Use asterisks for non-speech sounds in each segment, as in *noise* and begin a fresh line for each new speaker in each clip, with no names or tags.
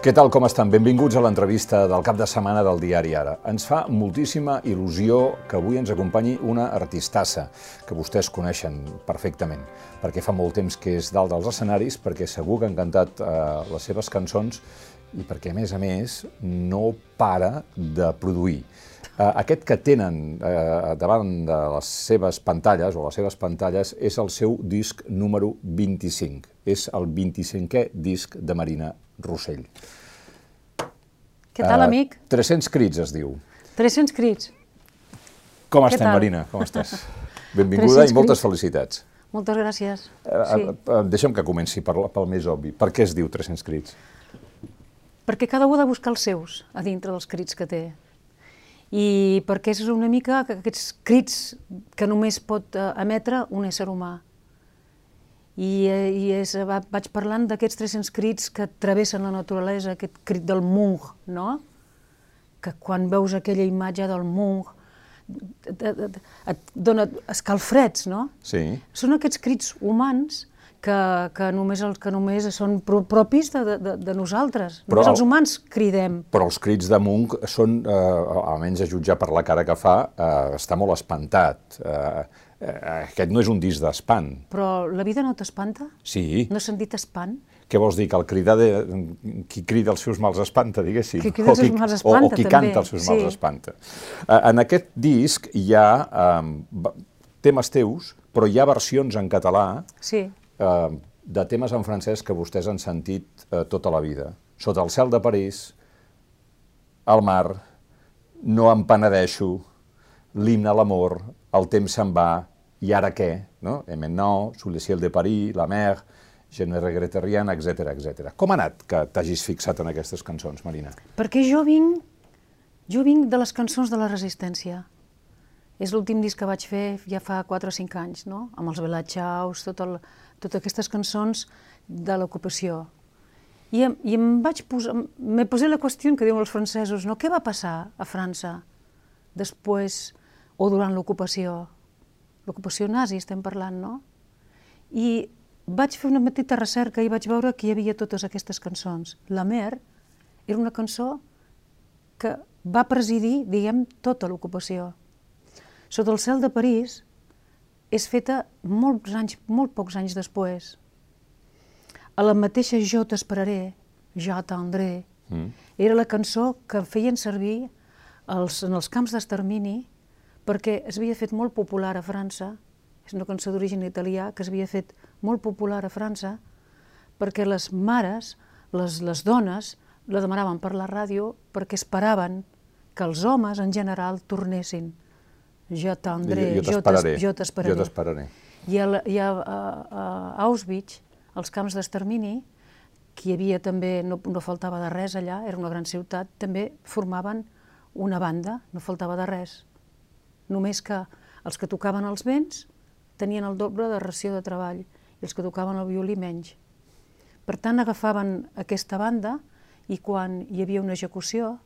Què tal, com estan? Benvinguts a l'entrevista del cap de setmana del diari Ara. Ens fa moltíssima il·lusió que avui ens acompanyi una artistassa que vostès coneixen perfectament, perquè fa molt temps que és dalt dels escenaris, perquè segur que han cantat eh, les seves cançons i perquè, a més a més, no para de produir. Eh, aquest que tenen eh, davant de les seves pantalles, o les seves pantalles, és el seu disc número 25. És el 25è disc de Marina Rossell.
Què tal,
Eh,
amic?
300 crits es diu.
300 crits.
Com
Què
estem,
tal?
Marina? Com estàs? *laughs* Benvinguda
300
i moltes
crits.
felicitats.
Moltes gràcies.
Eh,
Sí.
eh, Deixa'm que comenci per, pel més obvi. Per què es diu 300 crits?
Perquè cada un ha de buscar els seus a dintre dels crits que té. I perquè és una mica que aquests crits que només pot emetre un ésser humà. I, eh, i és, va, vaig parlant d'aquests 300 crits que travessen la naturalesa, aquest crit del Munch, no? Que quan veus aquella imatge del Munch et, dona escalfreds, no?
Sí.
Són aquests crits humans que, que, només, els, que només són pro propis de, de, de nosaltres.
Però
Només
el-
els humans cridem.
Però els crits de Munch són, eh, almenys a jutjar per la cara que fa, eh, està molt espantat. Eh, aquest no és un disc d'espant.
Però la vida no t'espanta?
Sí.
No has sentit espant?
Què vols dir? Que el cridar de... qui crida els seus mals espanta, diguéssim?
Qui crida els
O
seus mals
o,
espanta,
o qui
també.
canta els seus mals
Sí.
espanta. Eh, en aquest disc hi ha eh, temes teus, però hi ha versions en català
Sí.
eh, de temes en francès que vostès han sentit eh, tota la vida. Sota el cel de París, el mar, no em penedeixo, l'himne a l'amor, el temps se'n va, i ara què? No? Et maintenant, sous le ciel de Paris, la mer, regrette rien, etc etc. Com ha anat que t'hagis fixat en aquestes cançons, Marina?
Perquè jo vinc, jo vinc de les cançons de la resistència. És l'últim disc que vaig fer ja fa 4 o 5 anys, no? amb els Belatxaus, tot el, totes aquestes cançons de l'ocupació. I, I em vaig posar, me posé la qüestió que diuen els francesos, no? què va passar a França després o durant l'ocupació? L'ocupació nazi estem parlant, no? I vaig fer una petita recerca i vaig veure que hi havia totes aquestes cançons. La Mer era una cançó que va presidir, diguem, tota l'ocupació. Sota el cel de París és feta molts anys, molt pocs anys després. A la mateixa Jo t'esperaré, Jo t'atendré,
Mm.
era la cançó que feien servir els, en els camps d'extermini perquè es havia fet molt popular a França, és una cançó d'origen italià que s'havia fet molt popular a França perquè les mares, les, les dones, la demanaven per la ràdio perquè esperaven que els homes en general tornessin. Jo t'atendré,
jo t'esperaré.
jo t'esperaré.
Jo t'esperaré.
I a, i a, a, a Auschwitz, als camps d'extermini, que hi havia també, no, no faltava de res allà, era una gran ciutat, també formaven una banda, no faltava de res. Només que els que tocaven els vents tenien el doble de ració de treball i els que tocaven el violí menys. Per tant, agafaven aquesta banda i quan hi havia una execució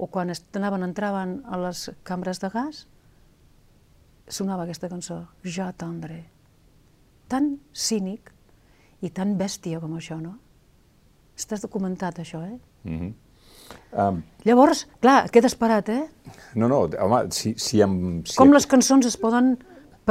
o quan anaven, entraven a les cambres de gas, sonava aquesta cançó, Jo tendre. Tan cínic i tan bèstia com això, no? Estàs documentat, això, eh?
Mm um,
Llavors, clar, et quedes parat, eh?
no, no, home, si, si em... Si
Com les cançons es poden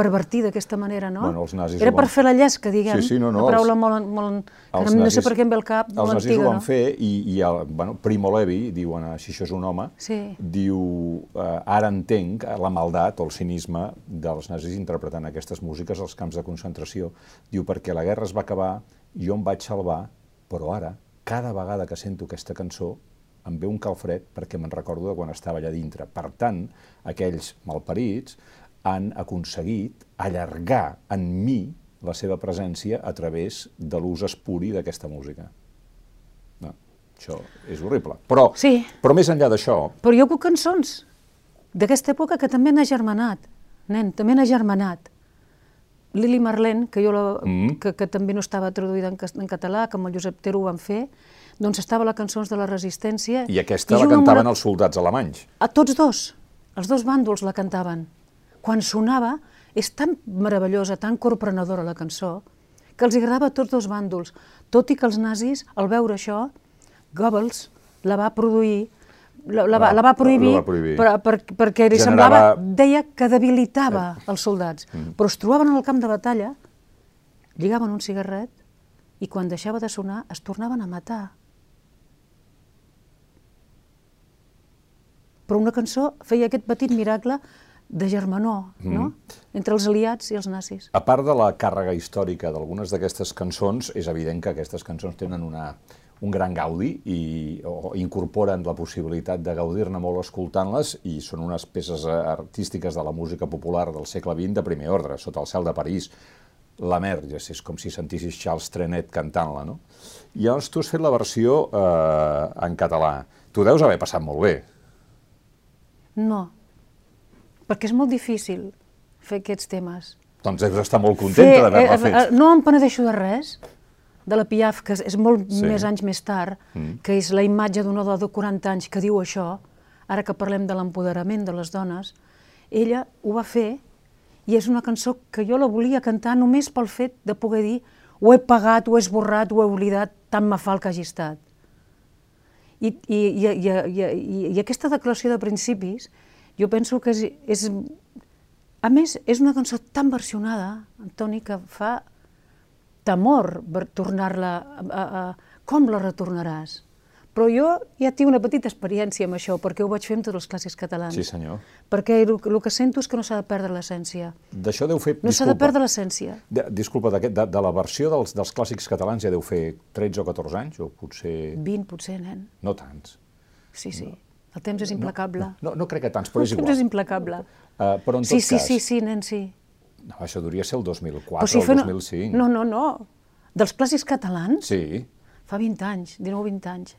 pervertir d'aquesta manera, no?
Bueno, els nazis
Era per
van-
fer la llesca, diguem.
Sí, sí, no, no,
Una paraula
els-
molt, molt, que
Els
no, no sé
nazis-
per què em ve el cap,
Els
molt
nazis
antiga,
ho van
no?
fer i, i el, bueno, Primo Levi, diuen, si això és un home,
Sí.
diu, eh, ara entenc la maldat o el cinisme dels nazis interpretant aquestes músiques als camps de concentració. Diu, perquè la guerra es va acabar, jo em vaig salvar, però ara, cada vegada que sento aquesta cançó, em ve un calfred perquè me'n recordo de quan estava allà dintre. Per tant, aquells malparits han aconseguit allargar en mi la seva presència a través de l'ús espuri d'aquesta música. No, això és horrible. Però,
Sí.
però més enllà d'això,
Però hi ha cançons d'aquesta època que també han agermanat, nen, també han agermanat. Lili Marlene, que, jo la,
Mm.
que, que també no estava traduïda en, en català, com el Josep Tero ho van fer, doncs estava a les cançons de la resistència.
i aquesta la
junt amb
cantaven
una-
els soldats alemanys.
A tots dos, els dos bàndols la cantaven. Quan sonava, és tan meravellosa, tan corprenedora la cançó, que els agradava a tots dos bàndols, tot i que els nazis, al veure això, Goebbels la va produir la, la, va, la va prohibir,
la va prohibir.
Per, per, perquè li
Generava-
semblava, deia que debilitava els soldats, però es trobaven al camp de batalla, lligaven un cigarret i quan deixava de sonar es tornaven a matar. Però una cançó feia aquest petit miracle de germanor, no? Entre els aliats i els nazis.
A part de la càrrega històrica d'algunes d'aquestes cançons, és evident que aquestes cançons tenen una, un gran gaudi i o incorporen la possibilitat de gaudir-ne molt escoltant-les i són unes peces artístiques de la música popular del segle XX de primer ordre, sota el cel de París. La mer, ja sé, és com si sentissis Charles Trenet cantant-la, no? I llavors tu has fet la versió eh, en català. Tu deus haver passat molt bé.
No, perquè és molt difícil fer aquests temes.
Doncs deus estar molt contenta d'haver-la
eh,
fet.
eh, no em penedeixo de res, de la Piaf, que és- molt
Sí.
més anys més tard, que és la imatge d'una dona de 40 anys que diu això, ara que parlem de l'empoderament de les dones, ella ho va fer i és una cançó que jo la volia cantar només pel fet de poder dir ho he pagat, ho he esborrat, ho he oblidat, tant me fa el que hagi estat. I, i, i, i, i, i, aquesta declaració de principis, jo penso que és, és... A més, és una cançó tan versionada, Antoni, que fa temor tornar-la... Com la retornaràs? Però jo ja tinc una petita experiència amb això, perquè ho vaig fer amb tots els clàssics catalans.
Sí, senyor.
Perquè el, el que sento és que no s'ha de perdre l'essència.
D'això deu fer...
No s'ha de perdre l'essència.
De, disculpa, d'aquest- de, de la versió dels, dels clàssics catalans ja deu fer 13 o 14 anys, o potser
20, potser, nen.
no tants.
Sí, sí. El temps és implacable.
No, no crec que tants, però és
el temps
igual.
és implacable.
Uh, però en tot
Sí, sí,
cas,
sí, sí, nen, sí.
no, això hauria de ser el 2004
Però si
o el
no-
2005.
No, no, no. Dels clàssics catalans,
Sí,
fa 20 anys, 19-20 anys.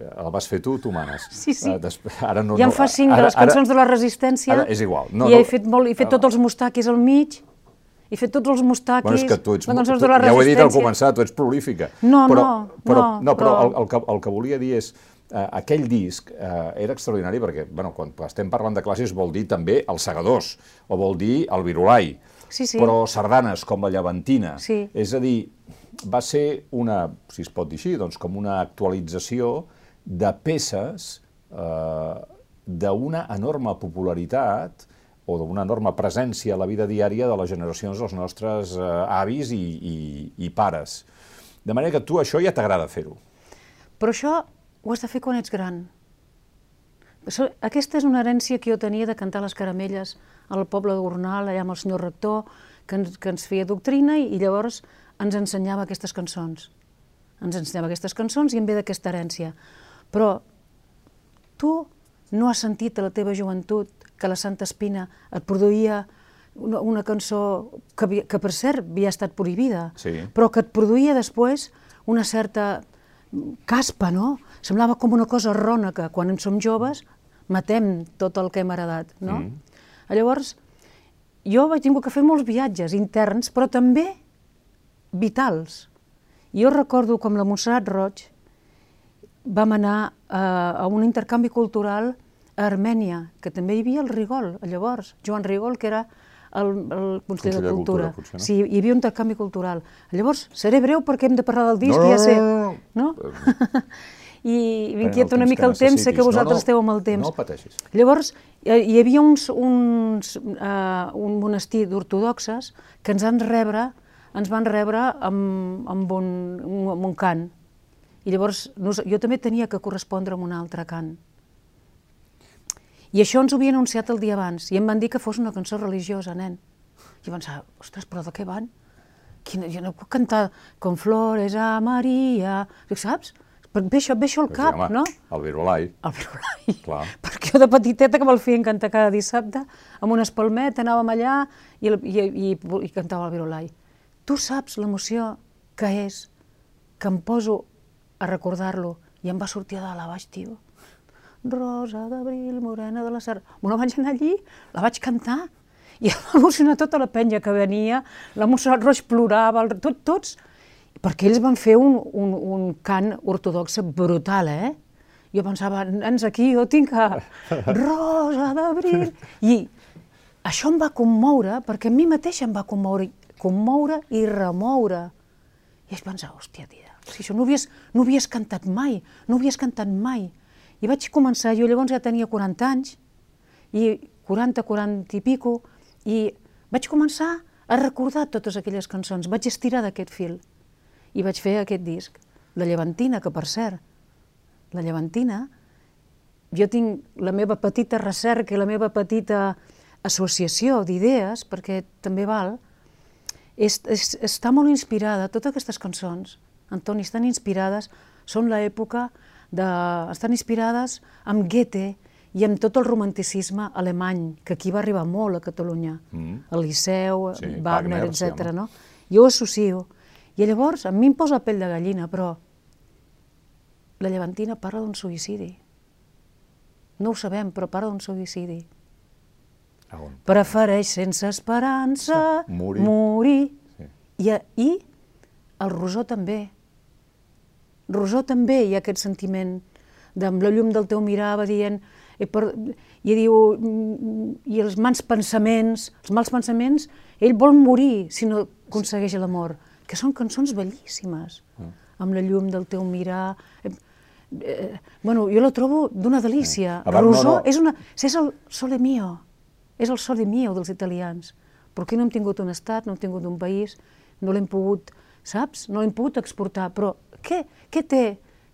el vas fer tu, tu manes.
Sí, sí.
Uh, després, ara no,
ja en
no,
fa cinc de
ara-
les cançons de la Resistència.
ara és igual. No,
I
no,
he fet, molt, he fet tots els mustaquis al mig, he fet tots els mustaquis,
Bueno, és que tu ets... tu,
de la
ja ho he dit al començar, tu ets prolífica.
No,
però,
no,
però,
no,
no, però
però-
el, el, que, el que volia dir és eh, aquell disc eh, era extraordinari perquè, bueno, quan estem parlant de classes vol dir també els segadors, o vol dir el virulai,
Sí, sí.
però sardanes com la llevantina.
Sí.
És a dir, va ser una, si es pot dir així, doncs com una actualització de peces eh, d'una enorme popularitat o d'una enorme presència a la vida diària de les generacions dels nostres eh, avis i, i, i pares. De manera que tu això ja t'agrada fer-ho.
Però això ho has de fer quan ets gran. Aquesta és una herència que jo tenia de cantar les caramelles al poble de Gornal, allà amb el senyor rector, que ens, que ens feia doctrina i, i llavors ens ensenyava aquestes cançons. Ens ensenyava aquestes cançons i em ve d'aquesta herència. Però tu no has sentit a la teva joventut que la Santa Espina et produïa una, una cançó que, havia- que, per cert, havia estat prohibida,
Sí.
però que et produïa després una certa caspa, no? Semblava com una cosa que quan en som joves matem tot el que hem heredat, no? Mm. Llavors, jo vaig tingut que fer molts viatges interns, però també vitals. Jo recordo com la Montserrat Roig vam anar a, a un intercanvi cultural a Armènia, que també hi havia el Rigol, llavors, Joan Rigol, que era el, el conseller
Conseller
de
de
Cultura.
Cultura, potser, no?
Sí, hi havia un intercanvi cultural. Llavors, seré breu perquè hem de parlar del disc,
No,
ja sé.
no,
no? *laughs* I m'inquieta una mica el temps, sé que vosaltres
No, no,
esteu amb el temps.
no pateixis.
Llavors, hi havia uns, uns, uh, un monestir d'ortodoxes que ens van rebre, ens van rebre amb, amb, un, amb un cant. I llavors jo també tenia que correspondre amb un altre cant. I això ens ho havien anunciat el dia abans, i em van dir que fos una cançó religiosa, nen. I jo pensava, ostres, però de què van? Quina, jo no puc cantar con flores a Maria, Dic, saps? Ve això, ve això al cap,
home,
no?
El virulai.
El virulai.
Clar. *laughs*
Perquè jo de petiteta que me'l feien cantar cada dissabte, amb una espalmeta anàvem allà i, i, i, i cantava el virulai. Tu saps l'emoció que és que em poso a recordar-lo i em va sortir de la baix, tio. Rosa d'abril, morena de la ser... Bueno, vaig anar allí, la vaig cantar i em va emocionar tota la penya que venia, la Montserrat Roig plorava, el, tot, tots, perquè ells van fer un, un, un cant ortodox brutal, eh? Jo pensava, nens, aquí jo tinc a Rosa d'abril... *laughs* I això em va commoure, perquè a mi mateixa em va commoure, commoure i remoure. I vaig pensar, hòstia, tia, si això no ho, havies, no ho havies cantat mai, no ho havies cantat mai. I vaig començar, jo llavors ja tenia 40 anys, i 40, 40 i pico, i vaig començar a recordar totes aquelles cançons, vaig estirar d'aquest fil i vaig fer aquest disc. La Llevantina, que per cert, la Llevantina, jo tinc la meva petita recerca i la meva petita associació d'idees, perquè també val, és, és, està molt inspirada, totes aquestes cançons, Antoni, estan inspirades, són l'època de... estan inspirades amb Goethe i amb tot el romanticisme alemany, que aquí va arribar molt a Catalunya, mm. el Liceu, sí, Wagner, Wagner etc. No? Jo ho associo. I llavors, a mi em posa pell de gallina, però la Llevantina parla d'un suïcidi. No ho sabem, però parla d'un suïcidi. Prefereix sense esperança morir. morir. Sí. I, I el Rosó també. Rosó també hi ha aquest sentiment de amb la llum del teu mirar va dient i, per, i diu i els mans pensaments, els mals pensaments, ell vol morir si no aconsegueix l'amor, que són cançons bellíssimes, mm. amb la llum del teu mirar. Eh, eh, bueno, jo la trobo d'una delícia. Mm. Rosó no, no. és, una, és el sole mio, és el sole mio dels italians, perquè no hem tingut un estat, no hem tingut un país, no l'hem pogut, saps? No l'hem pogut exportar, però què, què té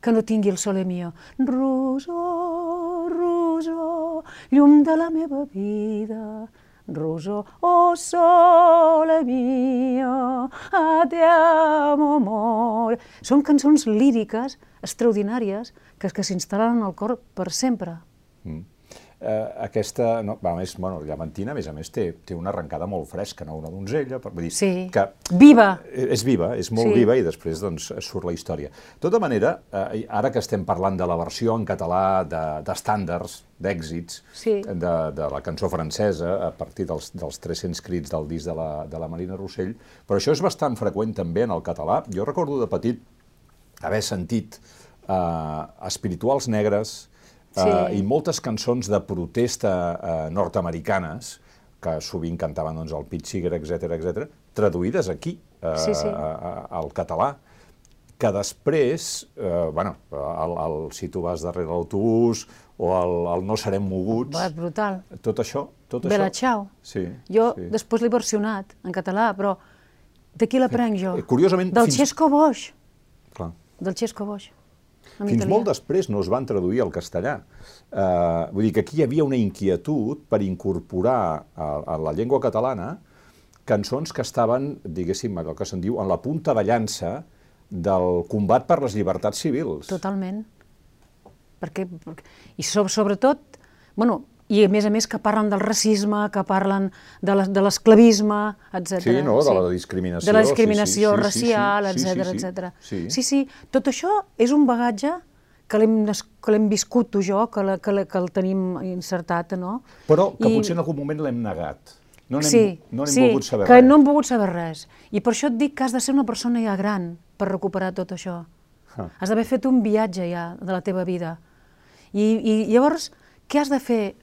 que no tingui el sole mio? Rosó, rosó, llum de la meva vida, Rosó, oh sole mio, a te amo amore. Són cançons líriques extraordinàries que, que s'instal·len al cor per sempre. Mm
eh, aquesta, no, a més, bueno, Llamantina, a més a més, té, té una arrencada molt fresca, no? una donzella, per dir
sí.
que...
Viva!
És viva, és molt sí. viva i després doncs, surt la història. De tota manera, eh, ara que estem parlant de la versió en català d'estàndards, de, d'èxits,
sí.
de, de la cançó francesa, a partir dels, dels 300 crits del disc de la, de la Marina Rossell, però això és bastant freqüent també en el català. Jo recordo de petit haver sentit eh, espirituals negres, sí. uh, i moltes cançons de protesta uh, nord-americanes, que sovint cantaven doncs, el Pete Seeger, etc etc, traduïdes aquí, uh, sí, sí. al català, que després, eh, bueno, el, el, si tu vas darrere l'autobús o el, el No serem moguts...
Va, brutal.
Tot això... Tot
Bella
això,
Ciao.
Sí,
jo
sí.
després l'he versionat en català, però de qui l'aprenc jo?
Eh, curiosament...
Del fins... Xesco Boix.
Clar.
Del Xesco Boix.
Fins italià. molt després no es van traduir al castellà. Uh, vull dir que aquí hi havia una inquietud per incorporar a, a la llengua catalana cançons que estaven, diguéssim, el que se'n diu, en la punta de llança del combat per les llibertats civils.
Totalment. Perquè, I so, sobretot, bueno, i a més a més que parlen del racisme, que parlen de l'esclavisme, etc.
Sí, no, de la discriminació.
De la discriminació sí, sí, racial, etc sí, sí, etc. Sí. sí, sí, tot això és un bagatge que l'hem viscut tu jo, que, la, que, la, que el tenim insertat, no?
Però que I... potser en algun moment l'hem negat. No n'hem
sí,
no
sí,
volgut saber
que
res.
no hem volgut saber res. I per això et dic que has de ser una persona ja gran per recuperar tot això. Ah. Has d'haver fet un viatge ja de la teva vida. I, I llavors, què has de fer?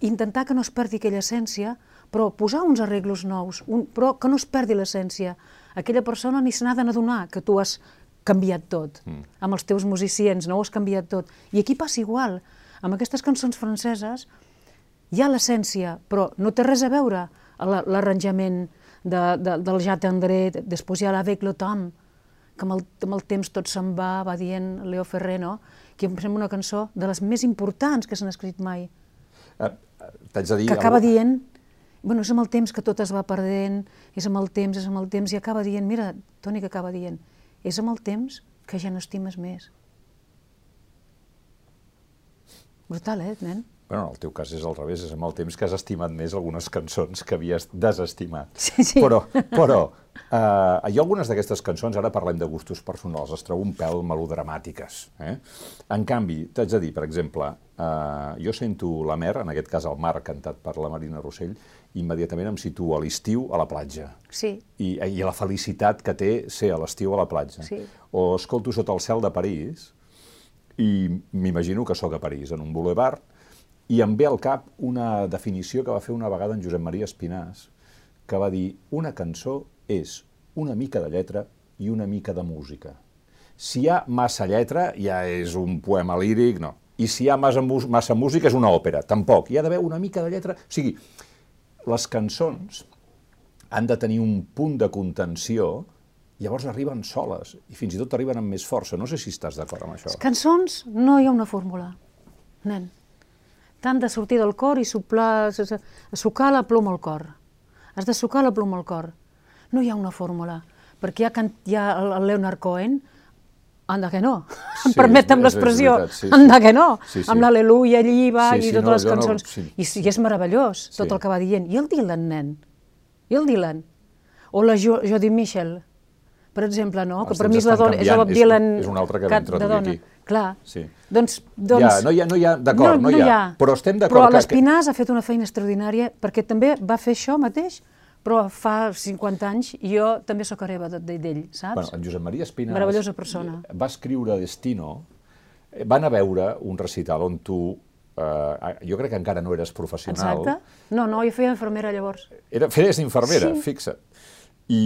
Intentar que no es perdi aquella essència, però posar uns arreglos nous, un, però que no es perdi l'essència. Aquella persona ni se n'ha d'adonar que tu has canviat tot. Mm. Amb els teus musiciens no ho has canviat tot. I aquí passa igual. Amb aquestes cançons franceses hi ha l'essència, però no té res a veure l'arranjament de, de, del Ja Tendré, després hi ha l'Avec le temps, que amb el, amb el temps tot se'n va, va dient Leo Ferrer, no? que em sembla una cançó de les més importants que s'han escrit mai.
Eh, t'haig de dir...
Que acaba dient, bueno, és amb el temps que tot es va perdent, és amb el temps, és amb el temps, i acaba dient, mira, Toni, que acaba dient, és amb el temps que ja no estimes més. Brutal, eh, nen?
Bueno, en el teu cas és al revés, és amb el temps que has estimat més algunes cançons que havies desestimat.
Sí, sí.
Però, però eh, hi ha algunes d'aquestes cançons, ara parlem de gustos personals, es trobo un pèl melodramàtiques. Eh? En canvi, t'haig de dir, per exemple, eh, jo sento la mer, en aquest cas el mar cantat per la Marina Rossell, immediatament em situo a l'estiu a la platja.
Sí.
I, I la felicitat que té ser a l'estiu a la platja.
Sí.
O escolto sota el cel de París i m'imagino que sóc a París, en un boulevard, i em ve al cap una definició que va fer una vegada en Josep Maria Espinàs, que va dir una cançó és una mica de lletra i una mica de música. Si hi ha massa lletra, ja és un poema líric, no. I si hi ha massa, massa música, és una òpera. Tampoc. Hi ha d'haver una mica de lletra. O sigui, les cançons han de tenir un punt de contenció llavors arriben soles i fins i tot arriben amb més força. No sé si estàs d'acord amb això.
Les cançons no hi ha una fórmula, nen. T'han de sortir del cor i soplar, sucar la ploma al cor. Has de sucar la ploma al cor. No hi ha una fórmula, perquè ha, hi ha el Leonard Cohen, anda que no, sí, *laughs* em permetem l'expressió, sí, anda que no, sí, sí. amb l'Aleluia allí va sí, sí, i totes no, les cançons, no, sí. I, i és meravellós tot sí. el que va dient. I el Dylan, nen? I el Dylan? O la jo Jodie Mitchell? per exemple, no?
Els
que per mi és la dona, és el Bob Dylan...
És, és un altre que vam traduir aquí.
Clar.
Sí.
Doncs, doncs...
Ja, no hi ha, no hi ha d'acord, no, no, no, hi ha. Però estem d'acord
Però l'Espinàs que... ha fet una feina extraordinària perquè també va fer això mateix, però fa 50 anys jo també sóc hereva d'ell, saps?
Bueno, en Josep Maria Espinàs...
Meravellosa persona.
Va escriure Destino, van a veure un recital on tu Uh, jo crec que encara no eres professional.
Exacte. No, no, jo feia infermera llavors.
Era, feies d'infermera,
sí.
fixa't. I,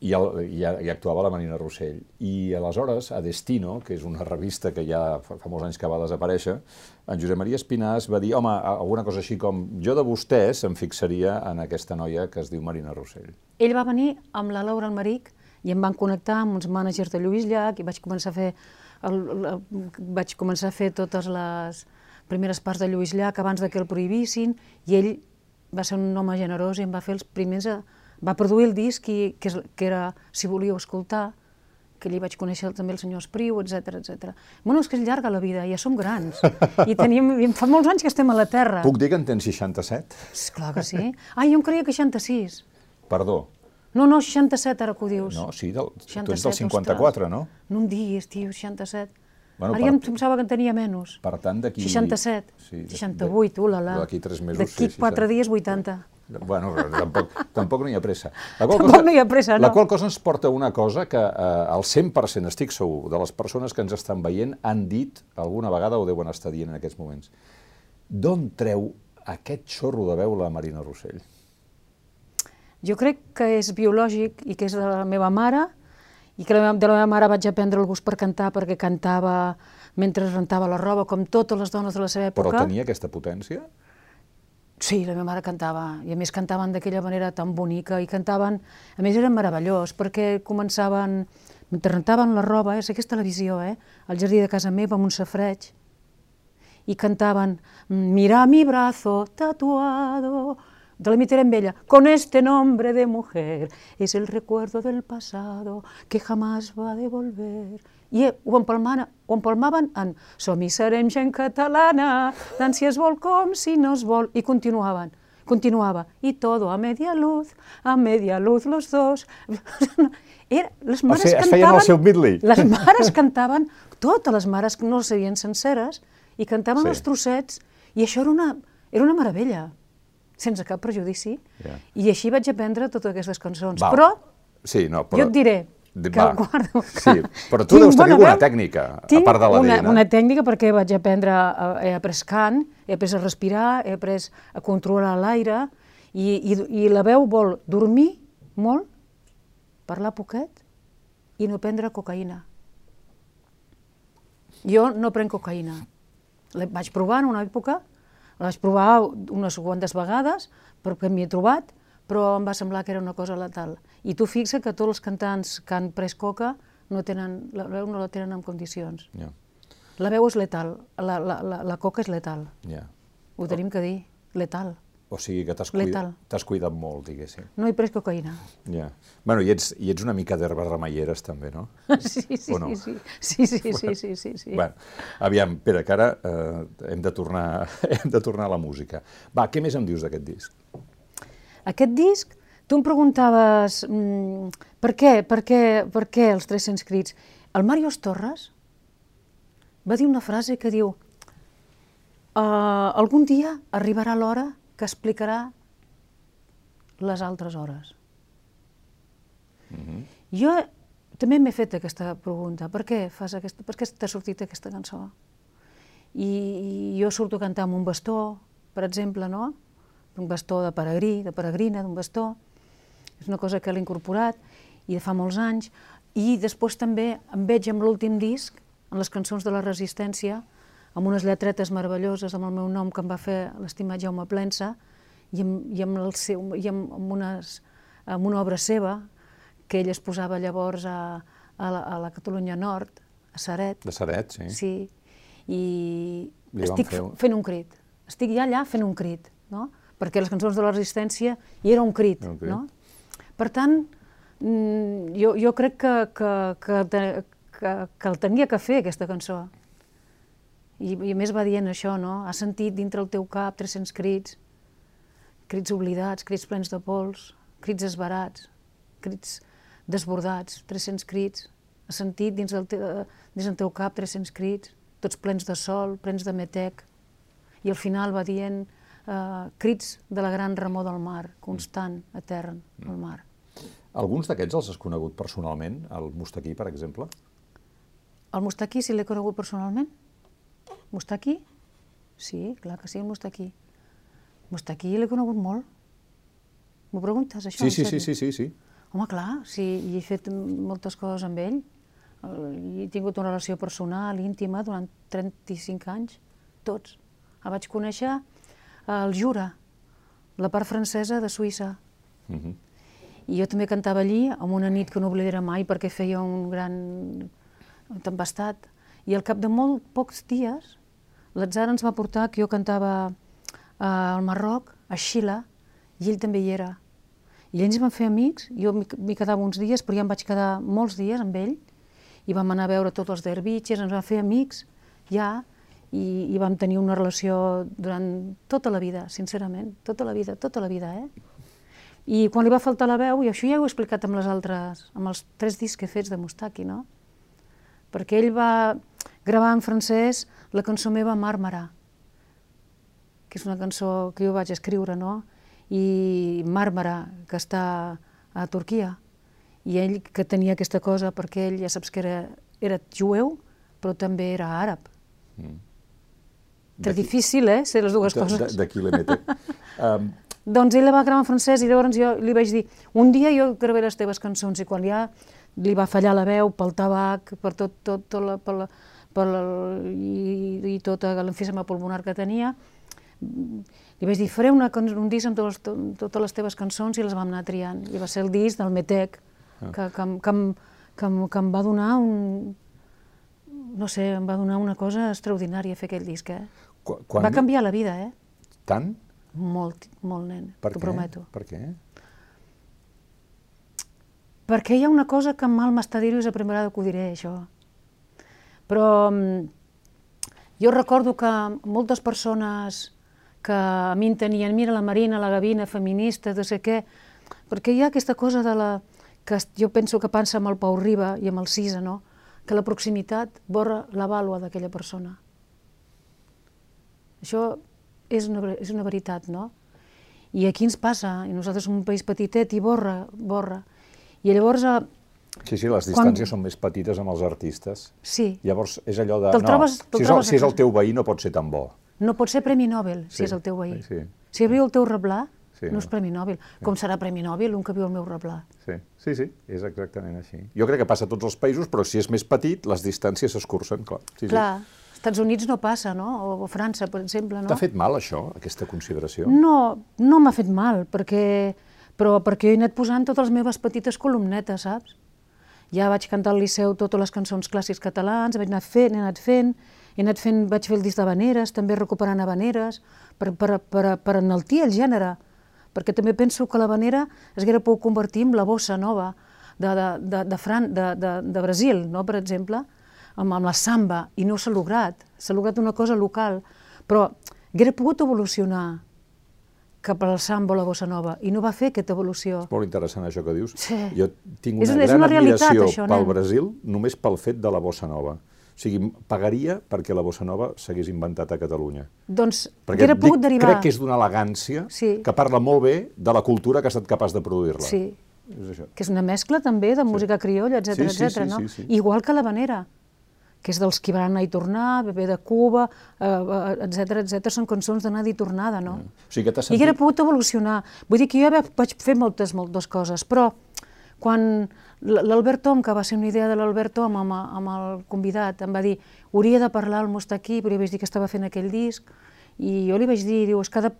i, el, i, i actuava la Marina Rossell. I aleshores, a Destino, que és una revista que ja fa, fa molts anys que va desaparèixer, en Josep Maria Espinàs va dir, home, alguna cosa així com, jo de vostès em fixaria en aquesta noia que es diu Marina Rossell.
Ell va venir amb la Laura Almeric i em van connectar amb uns mànagers de Lluís Llach i vaig començar a fer, el, el, vaig començar a fer totes les primeres parts de Lluís Llach abans de que el prohibissin i ell va ser un home generós i em va fer els primers a, va produir el disc i, que, que era Si volíeu escoltar, que allí vaig conèixer també el senyor Espriu, etc etc. Bueno, és que és llarga la vida, ja som grans. I tenim, i fa molts anys que estem a la Terra.
Puc dir que en tens 67?
És clar que sí. Ai, jo em creia que 66.
Perdó.
No, no, 67 ara que ho dius.
No, sí, del, 67, tu ets del 54, ostres. no?
No em diguis, tio, 67. Bueno, Ara per... ja em pensava que en tenia menys.
Per tant, d'aquí...
67, sí, 68, ulala.
D'aquí 3 mesos,
D'aquí
sí,
4 sí, dies, 80.
Bueno, tampoc, *laughs* tampoc no hi ha pressa.
La qual tampoc cosa, no hi ha pressa, no.
La qual cosa ens porta una cosa que eh, el 100% estic segur de les persones que ens estan veient han dit alguna vegada o deuen estar dient en aquests moments. D'on treu aquest xorro de veu la Marina Rossell?
Jo crec que és biològic i que és de la meva mare i que de la meva mare vaig aprendre el gust per cantar perquè cantava mentre rentava la roba, com totes les dones de la seva època.
Però tenia aquesta potència?
Sí, la meva mare cantava, i a més cantaven d'aquella manera tan bonica, i cantaven, a més eren meravellós, perquè començaven, mentre rentaven la roba, és aquesta la visió, eh? al jardí de casa meva, amb un safreig, i cantaven, mira mi brazo tatuado, de la mitera en ella, con este nombre de mujer, es el recuerdo del pasado que jamás va a devolver i ho empalmaven, ho empalmaven en som i serem gent catalana, tant si es vol com si no es vol, i continuaven. Continuava, i todo a media luz, a media luz los dos. *laughs* Era, les mares o sigui, cantaven...
el seu midley.
Les mares cantaven, totes les mares no les sabien senceres, i cantaven sí. els trossets, i això era una, era una meravella, sense cap prejudici. Yeah. I així vaig aprendre totes aquestes cançons. Val. Però,
sí, no, però
jo et diré, que Va. guardo.
Sí, però tu deus tenir alguna tècnica, a part de la
una, una tècnica perquè vaig aprendre, he après cant, he après a respirar, he après a controlar l'aire, i, i, i la veu vol dormir molt, parlar poquet i no prendre cocaïna. Jo no prenc cocaïna. La vaig provar en una època, la vaig provar unes quantes vegades perquè m'hi he trobat, però em va semblar que era una cosa letal. I tu fixa que tots els cantants que han pres coca no tenen, la veu no la tenen en condicions.
Yeah.
La veu és letal, la, la, la, la coca és letal.
Yeah.
Ho tenim que dir, letal.
O sigui que t'has cuidat, cuidat molt, diguéssim.
No he pres cocaïna.
Ja. Bueno, i ets, i ets una mica d'herbes remeieres, també, no? *laughs*
Sí, sí, no? sí, sí, sí, sí, sí, sí, sí, sí.
Bueno, aviam, Pere, que ara eh, hem, de tornar, *laughs* hem de tornar a la música. Va, què més em dius d'aquest disc?
Aquest disc, tu em preguntaves mm, per, què, per, què, per què els 300 crits. El Màrius Torres va dir una frase que diu uh, algun dia arribarà l'hora que explicarà les altres hores. Mm -hmm. Jo també m'he fet aquesta pregunta. Per què fas aquesta, per què t'ha sortit aquesta cançó? I, I jo surto a cantar amb un bastó, per exemple, no? d'un bastó de peregrí, de peregrina, d'un bastó. És una cosa que l'he incorporat i de fa molts anys. I després també em veig amb l'últim disc, en les cançons de la resistència, amb unes lletretes meravelloses amb el meu nom que em va fer l'estimat Jaume Plensa, i amb, i amb, el seu, i amb, amb, unes, amb una obra seva, que ell es posava llavors a, a, la, a la Catalunya Nord, a Saret.
De Saret, sí.
Sí, i
Li
estic
fer-
fent un crit. Estic ja allà fent un crit, no? Perquè les cançons de la resistència hi era un crit,
Era un crit.
no? Per tant, mm, jo, jo crec que, que, que, que, que el tenia que fer, aquesta cançó. I, I a més va dient això, no? Has sentit dintre el teu cap 300 crits, crits oblidats, crits plens de pols, crits esbarats, crits desbordats, 300 crits. Has sentit dins del, te, dins del teu cap 300 crits, tots plens de sol, plens de metec. I al final va dient eh, crits de la gran remor del mar, constant, etern, al mar.
Alguns d'aquests els has conegut personalment, el Mustaquí, per exemple?
El Mustaquí sí l'he conegut personalment? Mustaquí? Sí, clar que sí, el Mustaquí. Mustaquí l'he conegut molt. M'ho preguntes, això?
Sí, sí, sí, sí, sí, sí.
Home, clar, sí, i he fet moltes coses amb ell. El- i He tingut una relació personal, íntima, durant 35 anys, tots. El vaig conèixer al Jura, la part francesa de Suïssa.
Mhm.
I jo també cantava allí, en una nit que no oblidaré mai perquè feia un gran tempestat. I al cap de molt pocs dies, l'atzar ens va portar que jo cantava eh, al Marroc, a Xile, i ell també hi era. I ells van fer amics, jo m'hi quedava uns dies, però ja em vaig quedar molts dies amb ell, i vam anar a veure tots els derbitxes, ens vam fer amics, ja, i, i vam tenir una relació durant tota la vida, sincerament, tota la vida, tota la vida, eh? I quan li va faltar la veu, i això ja ho he explicat amb les altres, amb els tres discs que he fets de Mustaki, no? Perquè ell va gravar en francès la cançó meva Màrmara, que és una cançó que jo vaig escriure, no? I Màrmara, que està a Turquia, i ell que tenia aquesta cosa, perquè ell ja saps que era, era jueu, però també era àrab.
Mm. D'aquí-
difícil, eh, ser les dues coses.
D'aquí l'MT. *laughs* um,
Doncs ell la va gravar en francès i llavors jo li vaig dir un dia jo gravaré les teves cançons i quan ja li va fallar la veu pel tabac, per tot, tot, tot la, per la, per la, i, i tota l'emfisema pulmonar que tenia, li vaig dir, faré una, un disc amb totes, totes les teves cançons i les vam anar triant. I va ser el disc del Metec, que, que, que, que, em, que em va donar un... No sé, em va donar una cosa extraordinària fer aquell disc, eh?
Quan.
Va canviar la vida, eh?
Tant?
Molt, molt, nen, t'ho prometo.
Per què?
Perquè hi ha una cosa que mal m'està dir-ho, és la primera vegada que ho diré, això. Però mm, jo recordo que moltes persones que a mi en tenien, mira la Marina, la Gavina, feminista, no sé què, perquè hi ha aquesta cosa de la... que jo penso que pensa amb el Pau Riba i amb el Cisa, no? que la proximitat borra la vàlua d'aquella persona. Això és una, és una veritat, no? I aquí ens passa, i nosaltres som un país petitet i borra, borra. I llavors, eh,
Sí, sí, les
Quan-
distàncies són més petites amb els artistes.
sí,
Llavors és allò de... No,
trobes- te'l
si, és el, si és el teu veí no pot ser tan bo.
no pot ser Premi Nobel si
Sí,
és el teu veí.
sí.
Si viu el teu reblà,
Sí,
no és
no.
Premi Nobel. Com serà Premi Nobel un que viu al meu reblà?
Sí, sí, sí, és exactament així. Jo crec que passa a tots els països, però si és més petit, les distàncies s'escurcen, clar. Sí,
Clar, als Estats Units no passa, no? O, o França, per exemple, no?
T'ha fet mal, això, aquesta consideració?
No, no m'ha fet mal, perquè, però perquè he anat posant totes les meves petites columnetes, saps? Ja vaig cantar al Liceu totes les cançons clàssics catalans, vaig anar fent, he anat fent, he anat fent, vaig fer el disc d'Havaneres, també recuperant Havaneres, per, per, per, per enaltir el gènere, perquè també penso que l'Havanera es hauria pogut convertir en la bossa nova de, de, de, de, Fran, de, de, de Brasil, no? per exemple, amb, amb la samba, i no s'ha lograt, s'ha lograt una cosa local, però hauria pogut evolucionar cap al samba o la bossa nova, i no va fer aquesta evolució.
Molt interessant això que dius.
Sí.
Jo tinc
És
una
una- és
gran
una realitat,
admiració
això,
pel. Brasil només pel fet de la bossa nova. O sigui, pagaria perquè la bossa nova s'hagués inventat a Catalunya.
Doncs
Perquè
hauria pogut
dic,
derivar...
crec que és d'una elegància
Sí.
que parla molt bé de la cultura que ha estat capaç de produir-la.
Sí,
És això.
que és una mescla també de música criolla, etc
Sí, sí,
etc.
sí,
no?
sí, sí.
Igual que l'Havanera, que és dels qui van anar i tornar, Bebé de Cuba, eh, etc etc. són cançons d'anada i tornada, no?
O sigui que t'has
I hauria
sentit...
pogut evolucionar. Vull dir que jo va- vaig fer moltes, moltes coses, però quan L'Albert Tom, que va ser una idea de l'Albert Tom amb, amb el convidat, em va dir hauria de parlar el Mustaquí, però jo vaig dir que estava fent aquell disc, i jo li vaig dir, diu, és que de...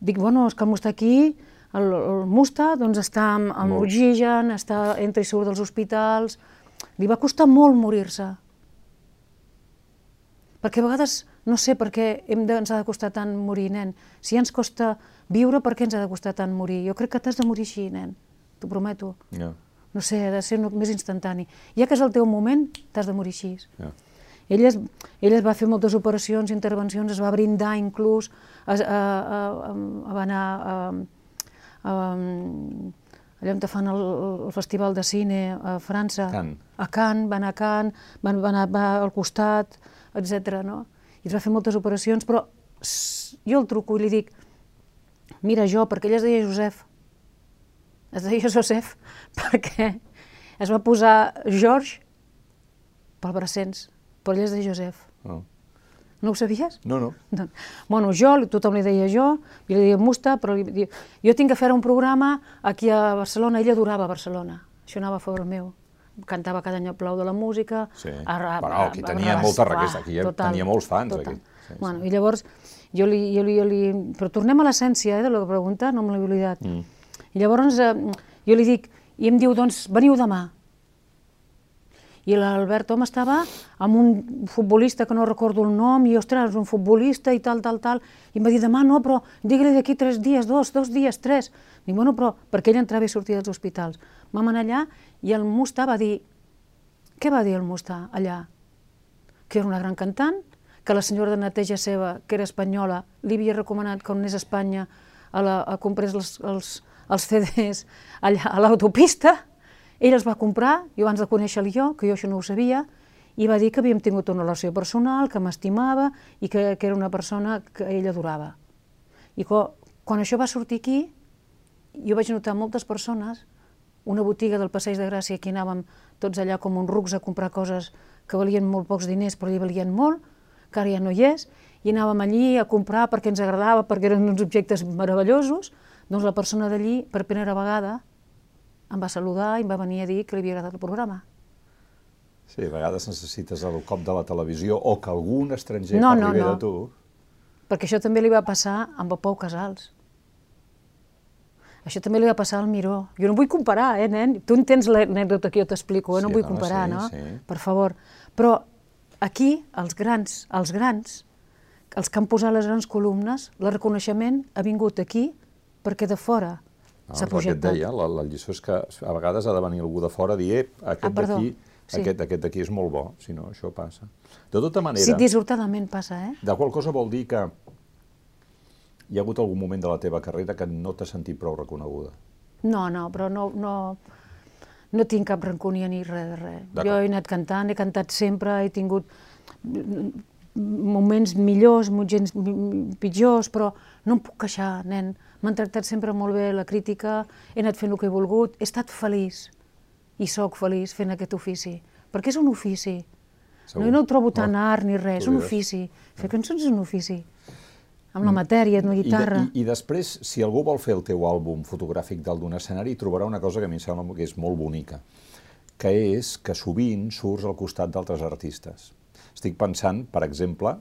Dic, bueno, és que el Mustaquí, el, el Musta, doncs està amb, amb oxigen, està, entra i surt dels hospitals, li va costar molt morir-se. Perquè a vegades no sé per què hem de, ens ha de costar tant morir, nen. Si ens costa viure, per què ens ha de costar tant morir? Jo crec que t'has de morir així, nen. T'ho prometo.
Yeah.
No sé, ha de ser més instantani. Ja que és el teu moment, t'has de morir així.
Yeah.
Ell, es, ell es va fer moltes operacions, intervencions, es va brindar inclús, es, a, a, a, a, va anar a, a, allà on fan el, el festival de cine a França,
Can.
a Cannes, va anar a Cannes, va, va anar va al costat, etc. No? I es va fer moltes operacions, però jo el truco i li dic, mira jo, perquè ell es deia Josep, es deia Josep *laughs* perquè es va posar George pel Brassens, però ell es deia Josep.
Oh.
No ho sabies?
No, no.
Doncs, bueno, jo, tothom li deia jo, jo li deia Musta, però li, jo tinc que fer un programa aquí a Barcelona, ell adorava Barcelona, això anava a favor meu cantava cada any el Plau de la Música.
Sí, a, a, però aquí tenia a, molta requesta, aquí total, tenia molts fans. Total. Aquí.
Sí, bueno, sí. I llavors, jo li, jo li, jo li... Però tornem a l'essència eh, de la pregunta, no me l'he oblidat. Mm. I llavors eh, jo li dic, i em diu, doncs, veniu demà. I l'Albert Tom estava amb un futbolista que no recordo el nom, i ostres, un futbolista i tal, tal, tal, i em va dir, demà no, però digue-li d'aquí tres dies, dos, dos dies, tres. Dic, bueno, però perquè ell entrava i sortia dels hospitals. Vam anar allà i el Musta va dir, què va dir el Musta allà? Que era una gran cantant, que la senyora de neteja seva, que era espanyola, li havia recomanat que anés a Espanya a, la, a comprar els, els, els CDs allà a l'autopista, ell els va comprar, jo abans de conèixer-lo jo, que jo això no ho sabia, i va dir que havíem tingut una relació personal, que m'estimava i que, que era una persona que ell adorava. I quan, quan això va sortir aquí, jo vaig notar moltes persones, una botiga del Passeig de Gràcia, aquí anàvem tots allà com uns rucs a comprar coses que valien molt pocs diners, però hi valien molt, que ara ja no hi és, i anàvem allí a comprar perquè ens agradava, perquè eren uns objectes meravellosos, doncs la persona d'allí, per primera vegada, em va saludar i em va venir a dir que li havia agradat el programa.
Sí, a vegades necessites el cop de la televisió o que algun estranger no, parli no, no. de tu.
Perquè això també li va passar amb el Pau Casals. Això també li va passar al Miró. Jo no vull comparar, eh, nen? Tu entens l'anècdota que jo t'explico, eh? no sí, vull comparar, sí, no? Sí. Per favor. Però aquí, els grans, els grans, els que han posat les grans columnes, el reconeixement ha vingut aquí perquè de fora
no, s'ha projectat. Que et deia, la, la lliçó és que a vegades ha de venir algú de fora a dir eh, aquest ah, d'aquí sí. aquest, aquest d'aquí és molt bo, si no, això passa. De tota manera...
Sí, dissortadament passa, eh?
De qual cosa vol dir que hi ha hagut algun moment de la teva carrera que no t'has sentit prou reconeguda?
No, no, però no, no, no tinc cap rancúnia ni res de res. Jo he anat cantant, he cantat sempre, he tingut moments millors, moments pitjors, però no em puc queixar, nen. M'han tractat sempre molt bé la crítica, he anat fent el que he volgut, he estat feliç i sóc feliç fent aquest ofici, perquè és un ofici. Segur. No, no ho trobo tan no. art ni res, és un ofici. Fer cançons és un ofici amb la mm. matèria, amb la guitarra.
I, de, i, I després, si algú vol fer el teu àlbum fotogràfic del d'un escenari, trobarà una cosa que a mi em sembla que és molt bonica, que és que sovint surts al costat d'altres artistes. Estic pensant, per exemple,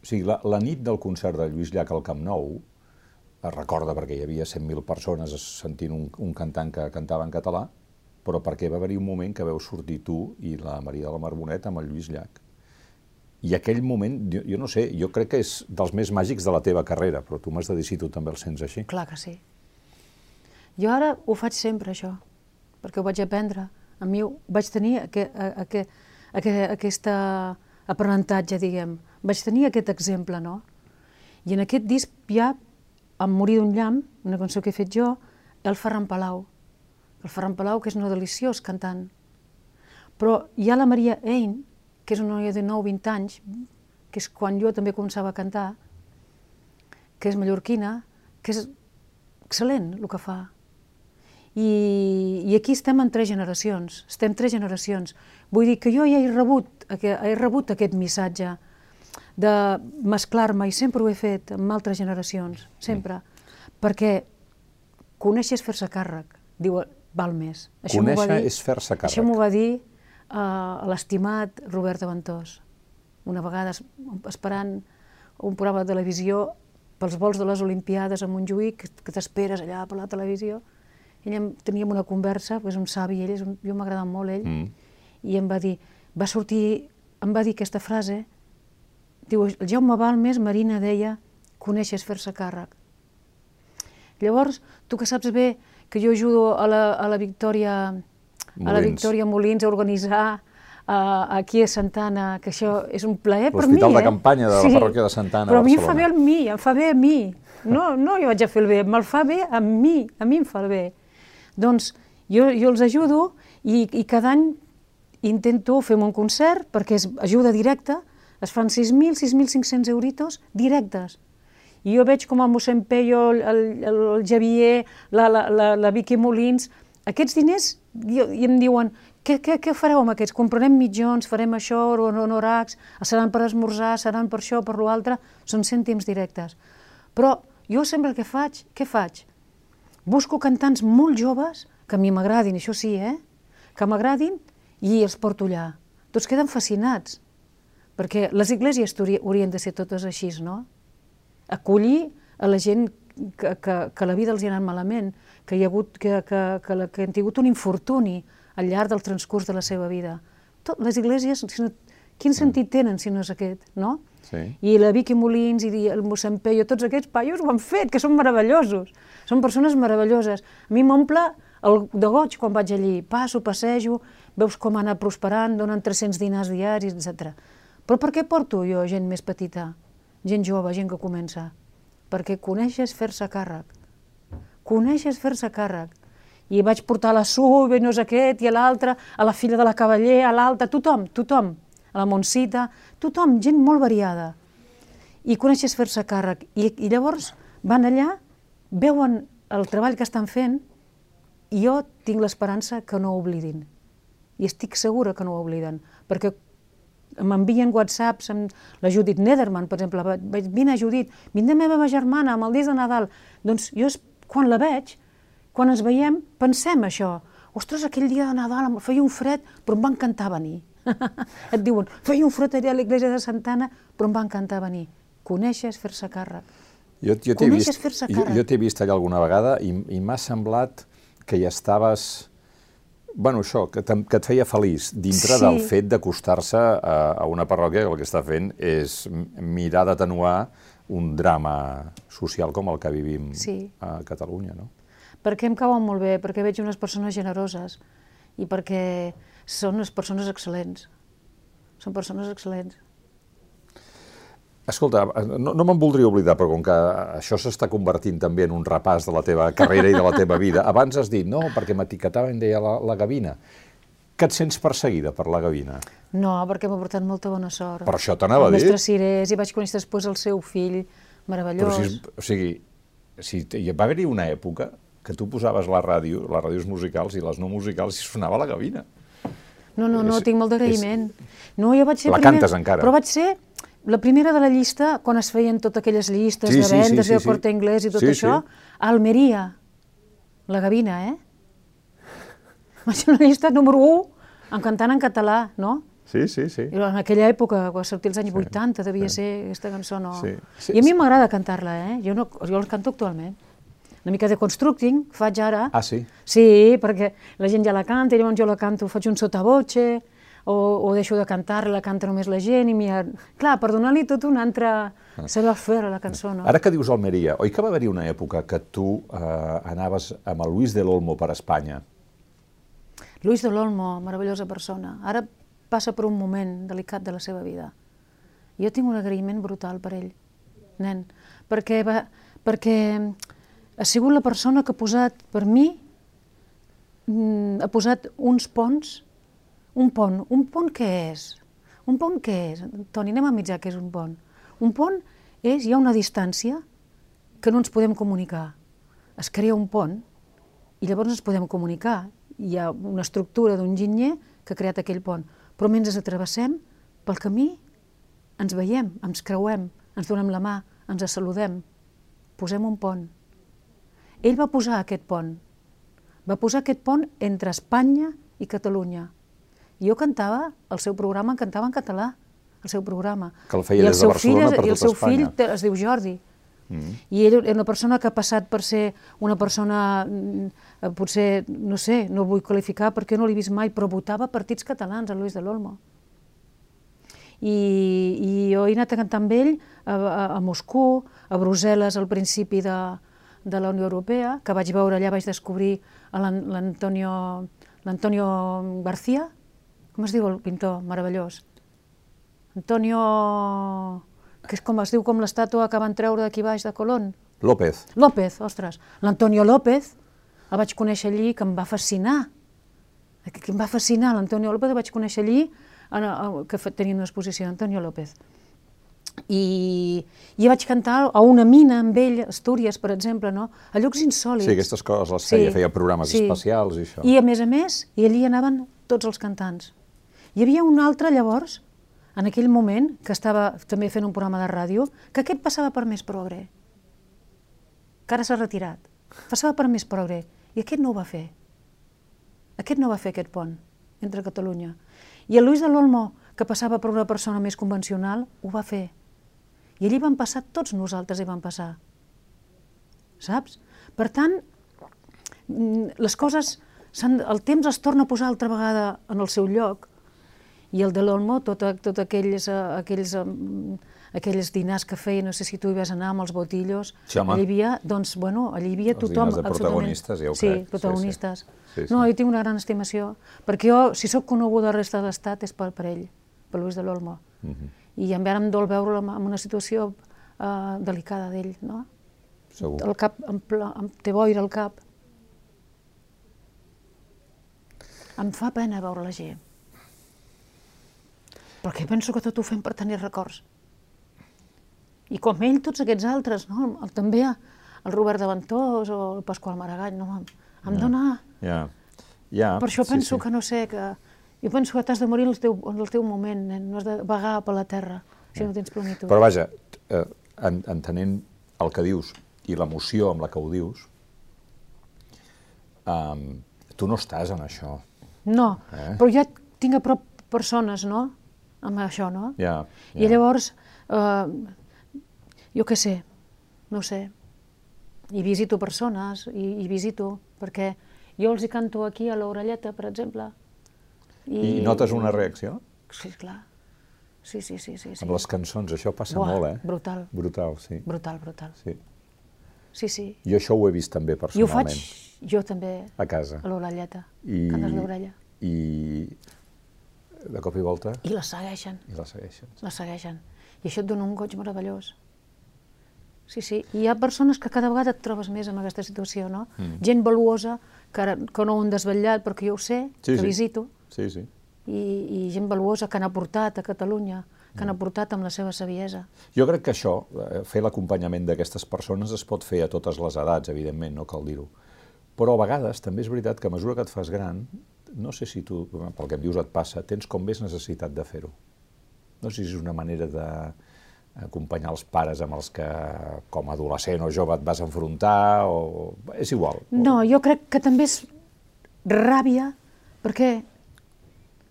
o sigui, la, la nit del concert de Lluís Llach al Camp Nou, es recorda perquè hi havia 100.000 persones sentint un, un cantant que cantava en català, però perquè va haver-hi un moment que veu sortir tu i la Maria de la Marbonet amb el Lluís Llach i aquell moment, jo, jo no sé, jo crec que és dels més màgics de la teva carrera, però tu m'has de dir si tu també el sents així.
Clar que sí. Jo ara ho faig sempre, això, perquè ho vaig aprendre. A mi vaig tenir aquest, aquest, aquest, aprenentatge, diguem. Vaig tenir aquest exemple, no? I en aquest disc ja, em morir d'un llamp, una cançó que he fet jo, el Ferran Palau. El Ferran Palau, que és una deliciós cantant. Però hi ha la Maria Ein, que és una noia de 9-20 anys, que és quan jo també començava a cantar, que és mallorquina, que és excel·lent el que fa. I, I aquí estem en tres generacions, estem tres generacions. Vull dir que jo ja he rebut, he rebut aquest missatge de mesclar-me, i sempre ho he fet amb altres generacions, sempre, mm. perquè conèixer és fer-se càrrec. Diu, val més.
Això Conèixer és fer-se càrrec.
Això m'ho va dir uh, l'estimat Robert Aventós, una vegada esperant un programa de televisió pels vols de les Olimpiades a Montjuïc, que t'esperes allà per la televisió. Ell em, teníem una conversa, és un savi, ell és un, jo m'agrada molt ell, mm. i em va dir, va sortir, em va dir aquesta frase, diu, el Jaume Balmes, Marina deia, coneixes fer-se càrrec. Llavors, tu que saps bé que jo ajudo a la, a la Victòria Molins. a la Victòria Molins a organitzar uh, aquí a Santana, que això és un plaer per mi.
L'hospital de eh? campanya de la sí. parròquia de Santana
Però a mi em fa bé a mi, em fa bé a mi. No, no jo vaig a fer el bé, me'l fa bé a mi, a mi em fa el bé. Doncs jo, jo els ajudo i, i cada any intento fer un concert perquè és ajuda directa, es fan 6.000, 6.500 euritos directes. I jo veig com el mossèn Peyo, el, el, el Javier, la, la, la, la Vicky Molins, aquests diners, i, i em diuen, què, què, què fareu amb aquests? Comprarem mitjons, farem això, honoracs, seran per esmorzar, seran per això, per l'altre, són cèntims directes. Però jo sempre el que faig, què faig? Busco cantants molt joves, que a mi m'agradin, això sí, eh? que m'agradin, i els porto allà. Tots queden fascinats, perquè les iglésies haurien de ser totes així, no? Acollir a la gent que, que, que la vida els hi ha anat malament, que, hi ha hagut, que, que, que, que han tingut un infortuni al llarg del transcurs de la seva vida. Tot, les iglésies, si no, quin sentit tenen si no és aquest, no? Sí. I la Vicky Molins i el mossèn Peyo, tots aquests paios ho han fet, que són meravellosos. Són persones meravelloses. A mi m'omple el de goig quan vaig allí. Passo, passejo, veus com ha anat prosperant, donen 300 dinars diaris, etc. Però per què porto jo gent més petita, gent jove, gent que comença? Perquè coneixes fer-se càrrec. Coneixes fer-se càrrec. I vaig portar la Sube, no és aquest, i a l'altre, a la filla de la Cavaller, a l'altra, tothom, tothom, a la Montsita, tothom, gent molt variada. I coneixes fer-se càrrec. I, I llavors van allà, veuen el treball que estan fent, i jo tinc l'esperança que no ho oblidin. I estic segura que no ho obliden, perquè m'envien whatsapps amb la Judit Nederman, per exemple, vaig, vine Judit, vine meva germana amb el disc de Nadal. Doncs jo, quan la veig, quan ens veiem, pensem això. Ostres, aquell dia de Nadal feia un fred, però em va encantar venir. *laughs* Et diuen, feia un fred allà a l'església de Santana, però em va encantar venir. Coneixes fer-se càrrec.
Jo, jo t'he vist, jo, jo vist allà alguna vegada i, i m'ha semblat que hi estaves bueno, això, que, que et feia feliç, dintre sí. del fet d'acostar-se a, a una parròquia que el que està fent és mirar d'atenuar un drama social com el que vivim sí. a Catalunya, no?
Perquè em cauen molt bé, perquè veig unes persones generoses i perquè són unes persones excel·lents. Són persones excel·lents.
Escolta, no, no me'n voldria oblidar, però com que això s'està convertint també en un repàs de la teva carrera i de la teva vida, abans has dit, no, perquè em deia la, la Gavina. Que et sents perseguida per la Gavina?
No, perquè m'ha portat molta bona sort.
Per això t'anava a dir.
El mestre Cirés, i vaig conèixer després el seu fill, meravellós. Però
si, o sigui, si hi va haver-hi una època que tu posaves la ràdio, les ràdios musicals i les no musicals, i sonava la Gavina.
No, no, no, és, tinc molt d'agraïment. No, jo vaig ser...
La primer, cantes encara.
Però vaig ser la primera de la llista, quan es feien totes aquelles llistes sí, de vendes sí, sí, sí, i el sí. Inglès i tot sí, això, sí. Almeria, la Gavina, eh? Va ser una llista número 1, en cantant en català, no?
Sí, sí, sí.
I en aquella època, quan sortia els anys sí, 80, devia sí. ser aquesta cançó, no? Sí, sí, I a mi m'agrada cantar-la, eh? Jo, no, jo la canto actualment. Una mica de constructing faig ara.
Ah, sí?
Sí, perquè la gent ja la canta, i llavors jo la canto, faig un sotavoce, o, o deixo de cantar, la canta només la gent, i mira... Clar, per donar-li tot un altre ah. saber fer a la cançó, no?
Ara que dius Almeria, oi que va haver-hi una època que tu eh, anaves amb el Luis de l'Olmo per Espanya?
Luis de l'Olmo, meravellosa persona. Ara passa per un moment delicat de la seva vida. Jo tinc un agraïment brutal per ell, nen, perquè, va, perquè ha sigut la persona que ha posat, per mi, mm, ha posat uns ponts un pont. Un pont què és? Un pont què és? Toni, anem a mitjà què és un pont. Un pont és, hi ha una distància que no ens podem comunicar. Es crea un pont i llavors ens podem comunicar. Hi ha una estructura d'un ginyer que ha creat aquell pont. Però mentre atravessem pel camí ens veiem, ens creuem, ens donem la mà, ens saludem, posem un pont. Ell va posar aquest pont. va posar aquest pont entre Espanya i Catalunya. Jo cantava, el seu programa cantava en català, el seu programa.
Que el feia
I el
des de Barcelona
fill,
per
I el seu
Espanya.
fill es diu Jordi. Mm. I ell era una persona que ha passat per ser una persona, mm, eh, potser, no sé, no vull qualificar perquè no l'he vist mai, però votava partits catalans, a Luis de l'Olmo. I, I jo he anat a cantar amb ell a, a, a Moscou, a Brussel·les al principi de, de la Unió Europea, que vaig veure allà, vaig descobrir a l'An- l'Antonio l'Antonio García, com es diu el pintor meravellós? Antonio, que és com es diu com l'estàtua que van treure d'aquí baix de Colón.
López.
López, ostres, l'Antonio López, el vaig conèixer allí, que em va fascinar. Que, que em va fascinar, l'Antonio López el vaig conèixer allí, en, en, que tenien una exposició d'Antonio López. I, I vaig cantar a una mina amb ell, Astúries, per exemple, no? a llocs insòlids.
Sí, aquestes coses les feia, feia programes especials i això.
I a més a més, i allí anaven tots els cantants. Hi havia un altre llavors, en aquell moment, que estava també fent un programa de ràdio, que aquest passava per més progre, que ara s'ha retirat. Passava per més progre, i aquest no ho va fer. Aquest no va fer aquest pont entre Catalunya. I el Luis de l'Olmo, que passava per una persona més convencional, ho va fer. I allí van passar, tots nosaltres hi vam passar. Saps? Per tant, mm, les coses, el temps es torna a posar altra vegada en el seu lloc i el de l'Olmo, tot, tot aquells, eh, aquells, em, aquells dinars que feia, no sé si tu hi vas anar amb els botillos,
Sí, home.
allà hi havia, doncs, bueno, allà hi havia
Els
tothom.
dinars de
absolutament.
protagonistes, ja ho
sí,
crec. Sí, sí.
protagonistes.
Sí, sí.
No, jo tinc una gran estimació, perquè jo, si sóc coneguda a la resta de l'Estat, és per, per ell, per Luis de l'Olmo.
Mhm.
I em em dol veure'l en una situació eh, delicada d'ell, no?
Segur.
El cap, em, pla- em té boira al cap. Em fa pena veure la gent. Perquè penso que tot ho fem per tenir records. I com ell, tots aquests altres, no? El, també el Robert de Ventós o el Pasqual Maragall, no? Em, em dona...
Ja. ja.
Per això
sí,
penso
sí.
que, no sé, que... Jo penso que t'has de morir en el teu, en el teu moment, nen. no has de vagar per la terra, si no tens plenitud.
Però vaja, eh, en, entenent el que dius i l'emoció amb la que ho dius, um, tu no estàs en això.
No,
Eh?
però ja tinc a prop persones, no?, amb això, no?
Ja,
I
ja.
llavors, eh, jo què sé, no sé, i visito persones, i, i visito, perquè jo els hi canto aquí a l'orelleta, per exemple.
I notes una reacció?
Sí, clar. Sí, sí, sí, sí. sí.
Amb les cançons, això passa
Buah,
molt, eh?
brutal.
Brutal, sí.
Brutal, brutal.
sí.
Sí, sí.
Jo això ho he vist també
I ho
personalment.
faig jo també
A casa.
a l'orelleta.
I,
Cantes l'orella.
I de cop i volta
I la segueixen.
i la segueixen.
la segueixen. I això et dona un goig meravellós. Sí, sí. I hi ha persones que cada vegada et trobes més en aquesta situació, no? Mm. Gent valuosa, que, ara, que no ho han desvetllat, perquè jo ho sé,
Sí,
que
sí.
visito,
Sí, sí.
i, i gent valuosa que han aportat a Catalunya, que han aportat amb la seva saviesa.
Jo crec que això, eh, fer l'acompanyament d'aquestes persones es pot fer a totes les edats, evidentment, no cal dir-ho. Però a vegades també és veritat que a mesura que et fas gran, no sé si tu, pel que em dius et passa, tens com més necessitat de fer-ho. No sé si és una manera de acompanyar els pares amb els que com a adolescent o jove et vas enfrontar o... és igual.
No, jo crec que també és ràbia, perquè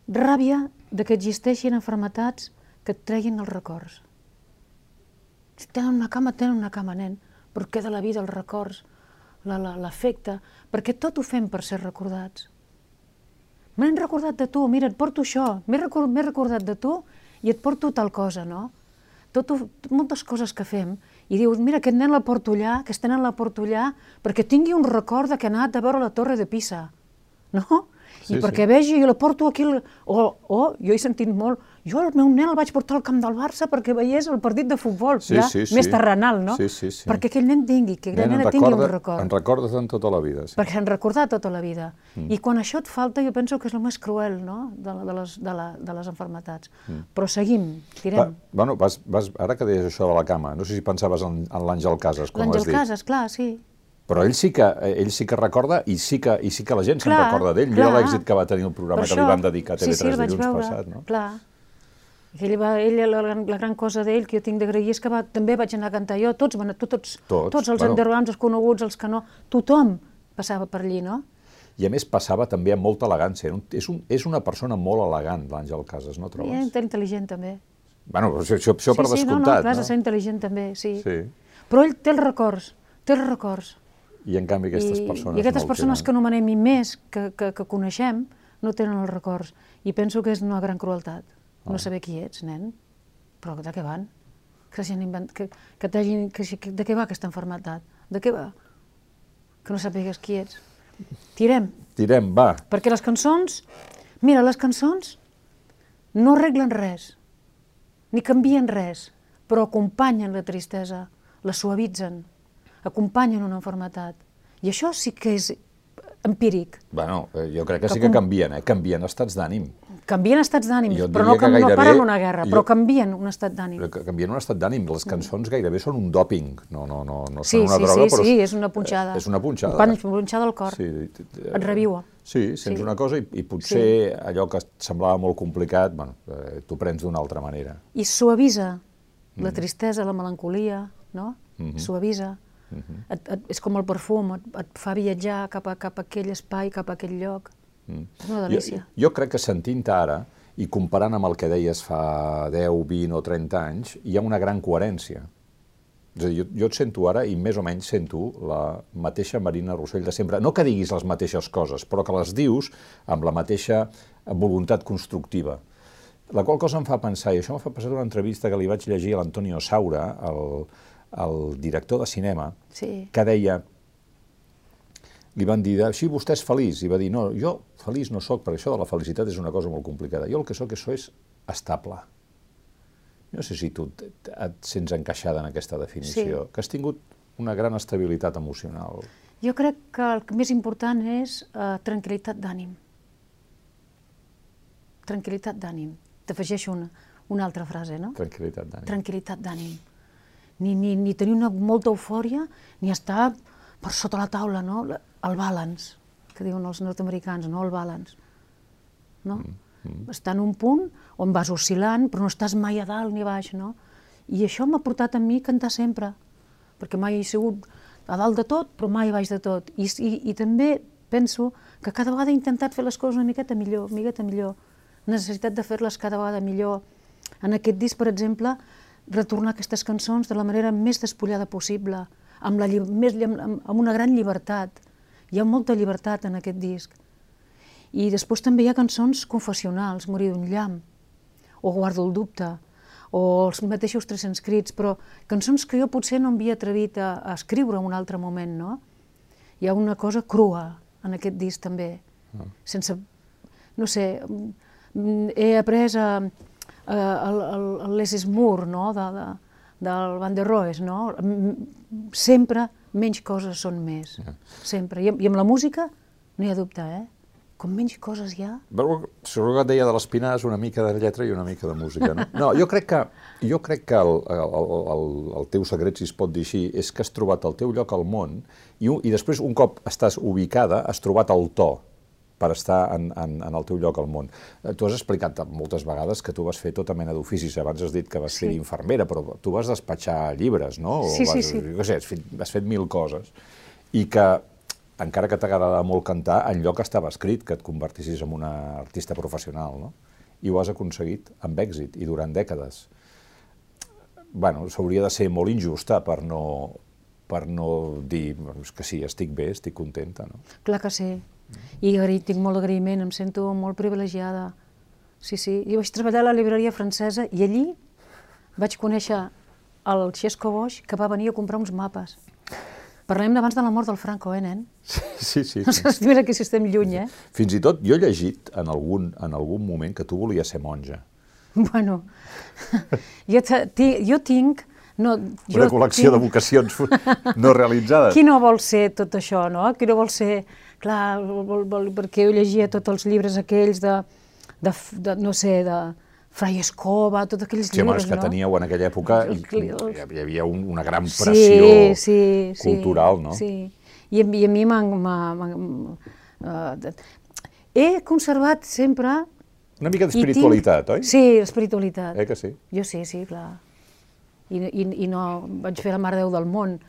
ràbia de que existeixin enfermetats que et treguin els records. Si tenen una cama, tenen una cama, nen, però queda la vida, els records, la- la- l'afecte, perquè tot ho fem per ser recordats. M'han recordat de tu, mira, et porto això, m'he recor m'he recordat de tu i et porto tal cosa, no? Tot, moltes coses que fem, i dius, mira, aquest nen la porto allà, aquest nen la porto allà, perquè tingui un record de que ha anat a veure la torre de Pisa, no?
Sí,
I perquè
sí.
vegi, jo la porto aquí, al- o, o jo he sentit molt, jo el meu nen el vaig portar al camp del Barça perquè veiés el partit de futbol,
Sí,
ja,
sí, sí.
més terrenal, no?
Sí, sí, sí.
Perquè aquell nen tingui, que aquell
Nen,
nen
en
tingui un
recorda-
record
En recordes en tota la vida, sí.
perquè s'han recordat tota la vida. Mm. I quan això et falta, jo penso que és el més cruel no? de, de, les, de, la, de les enfermetats. Mm. Però seguim,
Va,
tirem.
bueno, vas, vas, ara que deies això de la cama, no sé si pensaves en, en l'Àngel Casas, com has
L'Àngel
dit.
Casas, clar, sí.
Però ell sí que, ell sí que recorda i sí que, i sí que la gent se'n recorda d'ell. Mira l'èxit que va tenir el programa
Per
que li
això-
van dedicar a
sí, sí,
TV3
el vaig
dilluns
veure,
passat, no?
Clar. Ell, va, ell la, gran- la gran cosa d'ell que jo tinc d'agrair és que va, també vaig anar a cantar jo, tots, van, tots, tots,
Tots,
tots els
bueno.
undergrounds, els coneguts, els que no, tothom passava per allí, no?
I a més passava també amb molta elegància. És, un, és una persona molt elegant, l'Àngel Casas, no trobes?
I és intel·ligent també.
Bueno, això, això, això per
sí, sí,
descomptat,
no? no, clar,
no?
ser intel·ligent també, sí.
Sí.
Però ell té els records, té els records.
I en canvi aquestes
I,
persones
I aquestes
no
persones que anomenem i més que, que, que coneixem no tenen els records. I penso que és una gran crueltat.
Ah.
No saber qui ets, nen. Però de què van? Que, invent... que, que. Que, que, de què va aquesta enfermetat? De què va? Que no sàpigues qui ets. Tirem.
Tirem, va.
Perquè les cançons... Mira, les cançons no arreglen res, ni canvien res, però acompanyen la tristesa, la suavitzen, acompanyen una enfermetat. I això sí que és empíric.
Bueno, eh, jo crec que
Que
sí que
com-
canvien, eh? Canvien estats d'ànim.
Canvien estats d'ànim, però no, cam- no
gairebé-
paren una guerra,
jo-
però canvien un estat d'ànim.
Canvien un estat d'ànim. Les cançons gairebé són un dòping. No, no, no, no
Sí,
són una
sí,
droga,
sí,
però...
sí, és una punxada.
eh, És una punxada.
Una punxada al cor.
Sí,
Et reviua.
Sí, sents
Sí.
una cosa i, i potser allò que et semblava molt complicat, bueno, eh, t'ho prens d'una altra manera.
I suavisa
Mm.
la tristesa, la melancolia, no?
Mm-hmm.
Suavisa. Et, et, és com el perfum, et, et fa viatjar cap a, cap a aquell espai, cap a aquell lloc. És una delícia.
Mm. Jo, jo crec que sentint ara i comparant amb el que deies fa 10, 20 o 30 anys, hi ha una gran coherència. És a dir, jo, jo et sento ara i més o menys sento la mateixa Marina Rossell de sempre. No que diguis les mateixes coses, però que les dius amb la mateixa voluntat constructiva. La qual cosa em fa pensar, i això em fa passar una entrevista que li vaig llegir a l'Antonio Saura, el, el director de cinema,
Sí.
que deia, li van dir, així vostè és feliç, i va dir, no, jo feliç no sóc, perquè això de la felicitat és una cosa molt complicada. Jo el que sóc, això és estable. No sé si tu et, et sents encaixada en aquesta definició,
Sí.
que has tingut una gran estabilitat emocional.
Jo crec que el més important és eh, tranquil·litat d'ànim. Tranquil·litat d'ànim. T'afegeixo una, una altra frase, no?
Tranquil·litat d'ànim.
Tranquil·litat d'ànim. Ni, ni, ni tenir una molta eufòria, ni estar per sota la taula, no? El balance, que diuen els nord-americans, no? El balance. No? Mm, Estar en un punt on vas oscil·lant, però no estàs mai a dalt ni a baix, no? I això m'ha portat a mi a cantar sempre, perquè mai he sigut a dalt de tot, però mai baix de tot. I, i, i també penso que cada vegada he intentat fer les coses una miqueta millor, una miqueta millor. Necessitat de fer-les cada vegada millor. En aquest disc, per exemple, retornar aquestes cançons de la manera més despullada possible, amb, la, més, amb, amb una gran llibertat. Hi ha molta llibertat en aquest disc. I després també hi ha cançons confessionals, Morir d'un llamp, o Guardo el dubte, o els mateixos 300 crits, però cançons que jo potser no m'havia atrevit a, a escriure en un altre moment, no? Hi ha una cosa crua en aquest disc també, sense, no sé, mm, he après a, a, el, el, Les Moore, no?, de, de, del Van der Rohe, no? Sempre menys coses són més, sempre. I, I amb la música no hi ha dubte, eh? Com menys coses hi ha,
Seguro que et deia de l'Espinàs una mica de lletra i una mica de música, no? No, jo crec que, jo crec que el, el, el, el teu secret, si es pot dir així, és que has trobat el teu lloc al món i, i després, un cop estàs ubicada, has trobat el to per estar en, en, en el teu lloc al món. Eh, Tu has explicat moltes vegades que tu vas fer tota mena d'oficis. Abans has dit que vas
Sí.
ser infermera, però tu vas despatxar llibres, no? O
Sí, sí,
vas,
sí.
Jo què sé, has fet, has fet mil coses. I que encara que t'agradava molt cantar, enlloc estava escrit que et convertissis en una artista professional, no? I ho has aconseguit amb èxit i durant dècades. bueno, s'hauria de ser molt injusta per no, per no dir "És que sí, estic bé, estic contenta, no?
Clar que sí. I agraï, tinc molt agraïment, em sento molt privilegiada. Sí, sí. Jo vaig treballar a la llibreria francesa i allí vaig conèixer el Xesco Boix, que va venir a comprar uns mapes. Parlem d'abans de la mort del Franco, eh, nen?
Sí, sí.
No saps mira que si estem lluny, eh?
Fins i tot jo he llegit en algun, en algun moment que tu volies ser monja.
Bueno, *laughs* jo, jo tinc... No, jo
Una col·lecció de
tinc-
vocacions no realitzades.
Qui no vol ser tot això, no? Qui no vol ser... Clar, vol, vol, perquè jo llegia tots els llibres aquells de, de, de no sé, de Fray Escoba, tots aquells
Sí,
llibres,
és que
no?
teníeu en aquella època,
Els
i, hi havia un, una gran pressió
sí, sí, sí,
cultural, no?
Sí, i i a mi m'ha... eh, he conservat sempre...
Una mica
i tinc-
d'espiritualitat, oi?
Sí, espiritualitat.
Eh que sí?
Jo sí, sí, clar. I, i, I no vaig fer la Mare Déu del món,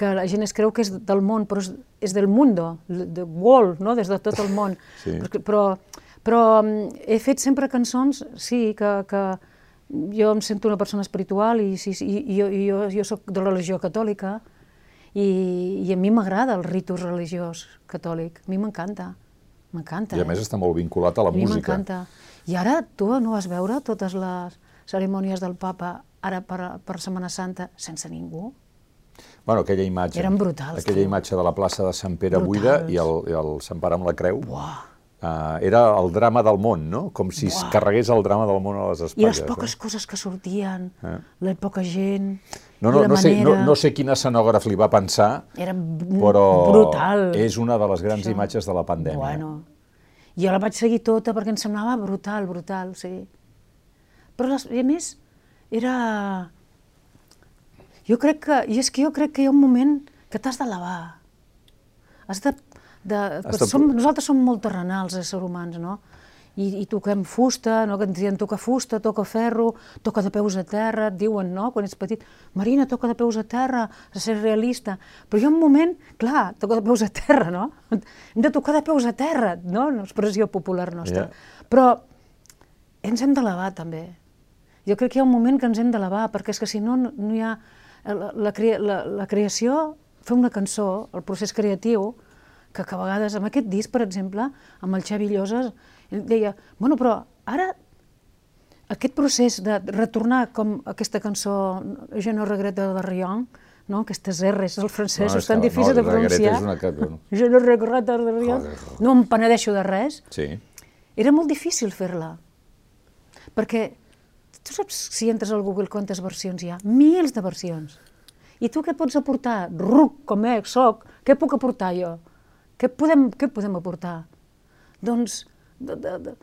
que la gent es creu que és del món, però és, és del mundo, de world, no? des de tot el món. *laughs*
Sí.
Però, però mm, he fet sempre cançons, sí, que, que jo em sento una persona espiritual i, sí, i, i jo, i jo, jo soc de religió catòlica i, i a mi m'agrada el ritus religiós catòlic, a mi m'encanta, m'encanta.
I a
eh?
més està molt vinculat a la
A mi
música.
m'encanta. I ara tu no vas veure totes les cerimònies del papa ara per, per Setmana Santa sense ningú?
Bueno, aquella imatge.
Eren brutals,
Aquella imatge de la plaça de Sant Pere
Brutals.
buida i el, i el Sant Pare amb la creu.
Buah!
Uh, era el drama del món, no? Com si es
Buah.
carregués el drama del món a les
I
espatlles.
les poques coses que sortien,
Eh.
la poca gent,
no? No,
i
no,
la
no, sé, no,
manera...
no sé quin escenògraf li va pensar,
Era
però
brutal.
és una de les grans
Això.
imatges de la pandèmia.
Bueno, jo la vaig seguir tota perquè em semblava brutal, brutal, sí. Però les, i a més, era... Jo crec que, i és que jo crec que hi ha un moment que t'has de lavar. Has de... de,
Has de-
som, nosaltres som molt terrenals, éssers humans, no? I, i toquem fusta, no? que ens diuen toca fusta, toca ferro, toca de peus a terra, et diuen, no?, quan ets petit, Marina, toca de peus a terra, has de ser realista. Però hi ha un moment, clar, toca de peus a terra, no? Hem de tocar de peus a terra, no? Una expressió popular nostra.
Ja.
Però ens hem de lavar, també. Jo crec que hi ha un moment que ens hem de lavar, perquè és que si no no hi ha... La, la, la, la creació, fer una cançó, el procés creatiu, que, que a vegades, amb aquest disc, per exemple, amb el Xavi Lloses, ell deia, bueno, però ara aquest procés de retornar com aquesta cançó Jo no regreta de Rion, no? aquestes R's, el francès,
No,
tan
que no,
difícil de pronunciar.
una
Jo no regreta de Rion, no em penedeixo de res.
Sí.
Era molt difícil fer-la, perquè tu saps si entres al Google quantes versions hi ha? Mils de versions. I tu què pots aportar? Ruc, com és, soc, què puc aportar jo? Què podem, què podem aportar? Doncs de, de, de,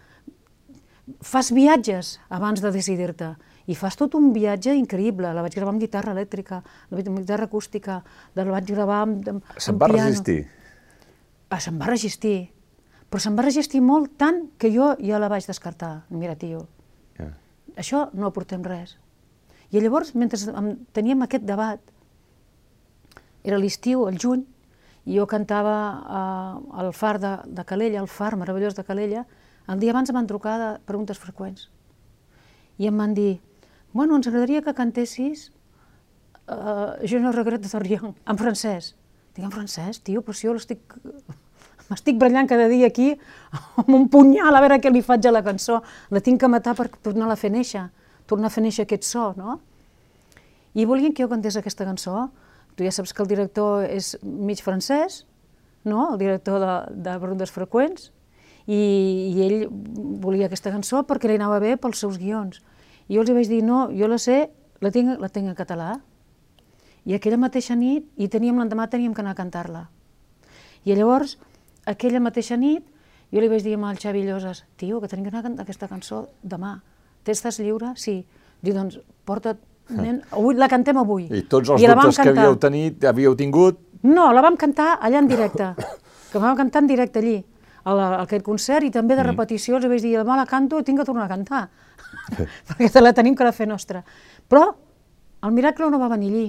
fas viatges abans de decidir-te i fas tot un viatge increïble. La vaig gravar amb guitarra elèctrica, la vaig amb guitarra acústica, la vaig gravar amb, amb,
Se'n
amb
va
piano.
resistir.
Ah, se'n va resistir. Però se'n va resistir molt tant que jo ja la vaig descartar. Mira, tio,
Ja.
Això no aportem res. I llavors, mentre em- teníem aquest debat, era l'estiu, el juny, i jo cantava eh, al far de, de Calella, el far meravellós de Calella, el dia abans em van trucar de preguntes freqüents. I em van dir, bueno, ens agradaria que cantessis eh, Jo no regreto de Rion, en francès. Dic, en francès, tio, però si jo l'estic... M'estic brallant cada dia aquí amb un punyal a veure què li faig a la cançó. La tinc que matar per tornar-la a fer néixer, tornar a fer néixer aquest so, no? I volien que jo cantés aquesta cançó. Tu ja saps que el director és mig francès, no? el director de, de Preguntes Freqüents, i, i ell volia aquesta cançó perquè li anava bé pels seus guions. I jo els vaig dir, no, jo la sé, la tinc, la tinc en català. I aquella mateixa nit, i teníem l'endemà teníem que anar a cantar-la. I llavors, aquella mateixa nit, jo li vaig dir al Xavi Lloses, tio, que tenim que anar aquesta cançó demà. T'estàs lliure? Sí. Diu, doncs, porta't, nen, avui, la cantem avui.
I tots els
I
dubtes que havíeu, tenit, havíeu tingut,
No, la vam cantar allà en directe, *coughs* que vam cantar en directe allí, a, la, a aquest concert, i també de
Mm.
repetició els vaig dir, demà la canto, tinc que tornar a cantar, *laughs* *laughs* perquè te la tenim que la fer nostra. Però el miracle no va venir allí,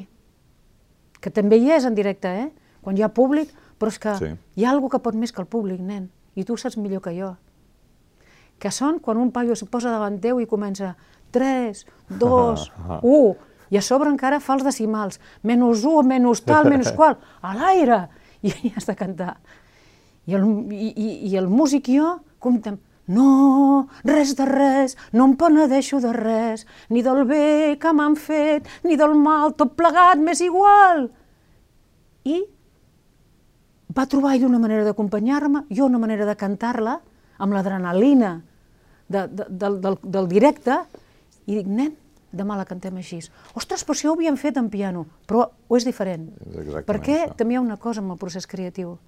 que també hi és en directe, eh? quan hi ha públic, però és que
Sí.
hi ha algú que pot més que el públic, nen, i tu saps millor que jo. Que són quan un paio es posa davant teu i comença 3, 2, 1, i a sobre encara fa els decimals, menys 1, menys tal, menys *laughs* qual, a l'aire, i ja has de cantar. I el, i, i, i el músic i jo comptem, no, res de res, no em penedeixo de res, ni del bé que m'han fet, ni del mal, tot plegat m'és igual. I va trobar ell una manera d'acompanyar-me, jo una manera de cantar-la, amb l'adrenalina de, de, del, del, del directe, i dic, nen, demà la cantem així. Ostres, però si ho havíem fet en piano, però ho és diferent.
És
Perquè
això.
també hi ha una cosa amb el procés creatiu.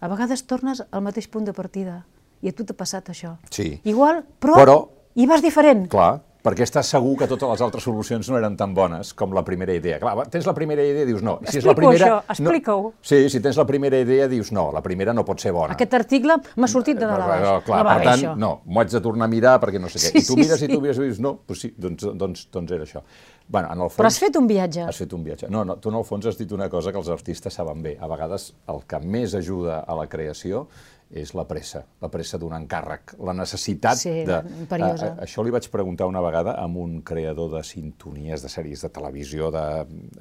A vegades tornes al mateix punt de partida, i a tu t'ha passat això.
Sí.
Igual, però,
Però-
hi vas diferent.
clar, perquè estàs segur que totes les altres solucions no eren tan bones com la primera idea. Clar, tens la primera idea i dius no.
Si és la primera, això, explica-ho.
No, sí, si tens la primera idea dius no, la primera no pot ser bona.
Aquest article m'ha sortit de dalt a baix. No,
clar, per tant, això. no, m'ho haig de tornar a mirar perquè no sé què. Sí, I tu mires sí, i tu mires i dius no, doncs sí, doncs, doncs, doncs era això. Bueno, en el fons,
Però has fet un viatge.
Has fet un viatge. No, no, tu en el fons has dit una cosa que els artistes saben bé. A vegades el que més ajuda a la creació és la pressa, la pressa d'un encàrrec, la necessitat
sí,
de...
imperiosa.
A, a, això li vaig preguntar una vegada amb un creador de sintonies de sèries de televisió, de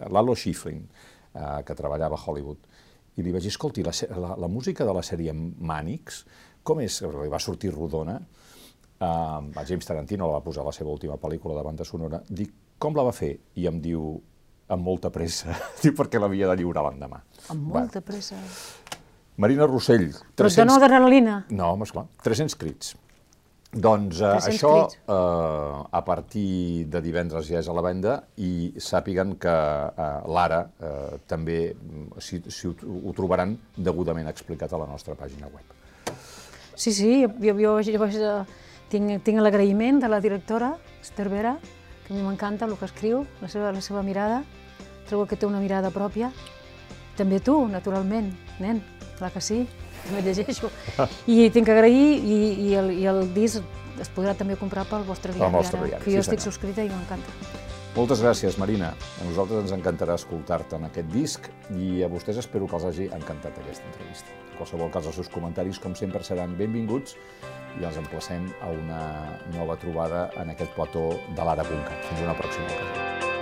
Lalo Schifrin, eh, que treballava a Hollywood, i li vaig dir, escolti, la, la, la música de la sèrie Mànix, com és? Li va sortir rodona, eh, a James Tarantino la va posar a la seva última pel·lícula de banda sonora, dic, com la va fer? I em diu, amb molta pressa, *laughs* diu, perquè l'havia de lliurar l'endemà.
Amb molta Va. pressa.
Marina Rossell.
300... Però et dona adrenalina.
No, home, esclar, 300 crits. Doncs eh, 300 això eh, a partir de divendres ja és a la venda i sàpiguen que eh, l'ara eh, també si, si ho, ho trobaran degudament explicat a la nostra pàgina web.
Sí, sí, jo, jo, jo, jo tinc, tinc l'agraïment de la directora, Esther Vera, que a mi m'encanta el que escriu, la seva, la seva mirada, trobo que té una mirada pròpia. També tu, naturalment, nen clar que sí, *laughs* no llegeixo. I tinc que agrair, i, i, el, i el disc es podrà també comprar pel vostre diari,
vostre diari
que jo
sí,
estic subscrita i m'encanta.
Moltes gràcies, Marina. A nosaltres ens encantarà escoltar-te en aquest disc i a vostès espero que els hagi encantat aquesta entrevista. En qualsevol cas, els seus comentaris, com sempre, seran benvinguts i els emplacem a una nova trobada en aquest plató de l'ara.cat. Fins una pròxima ocasió.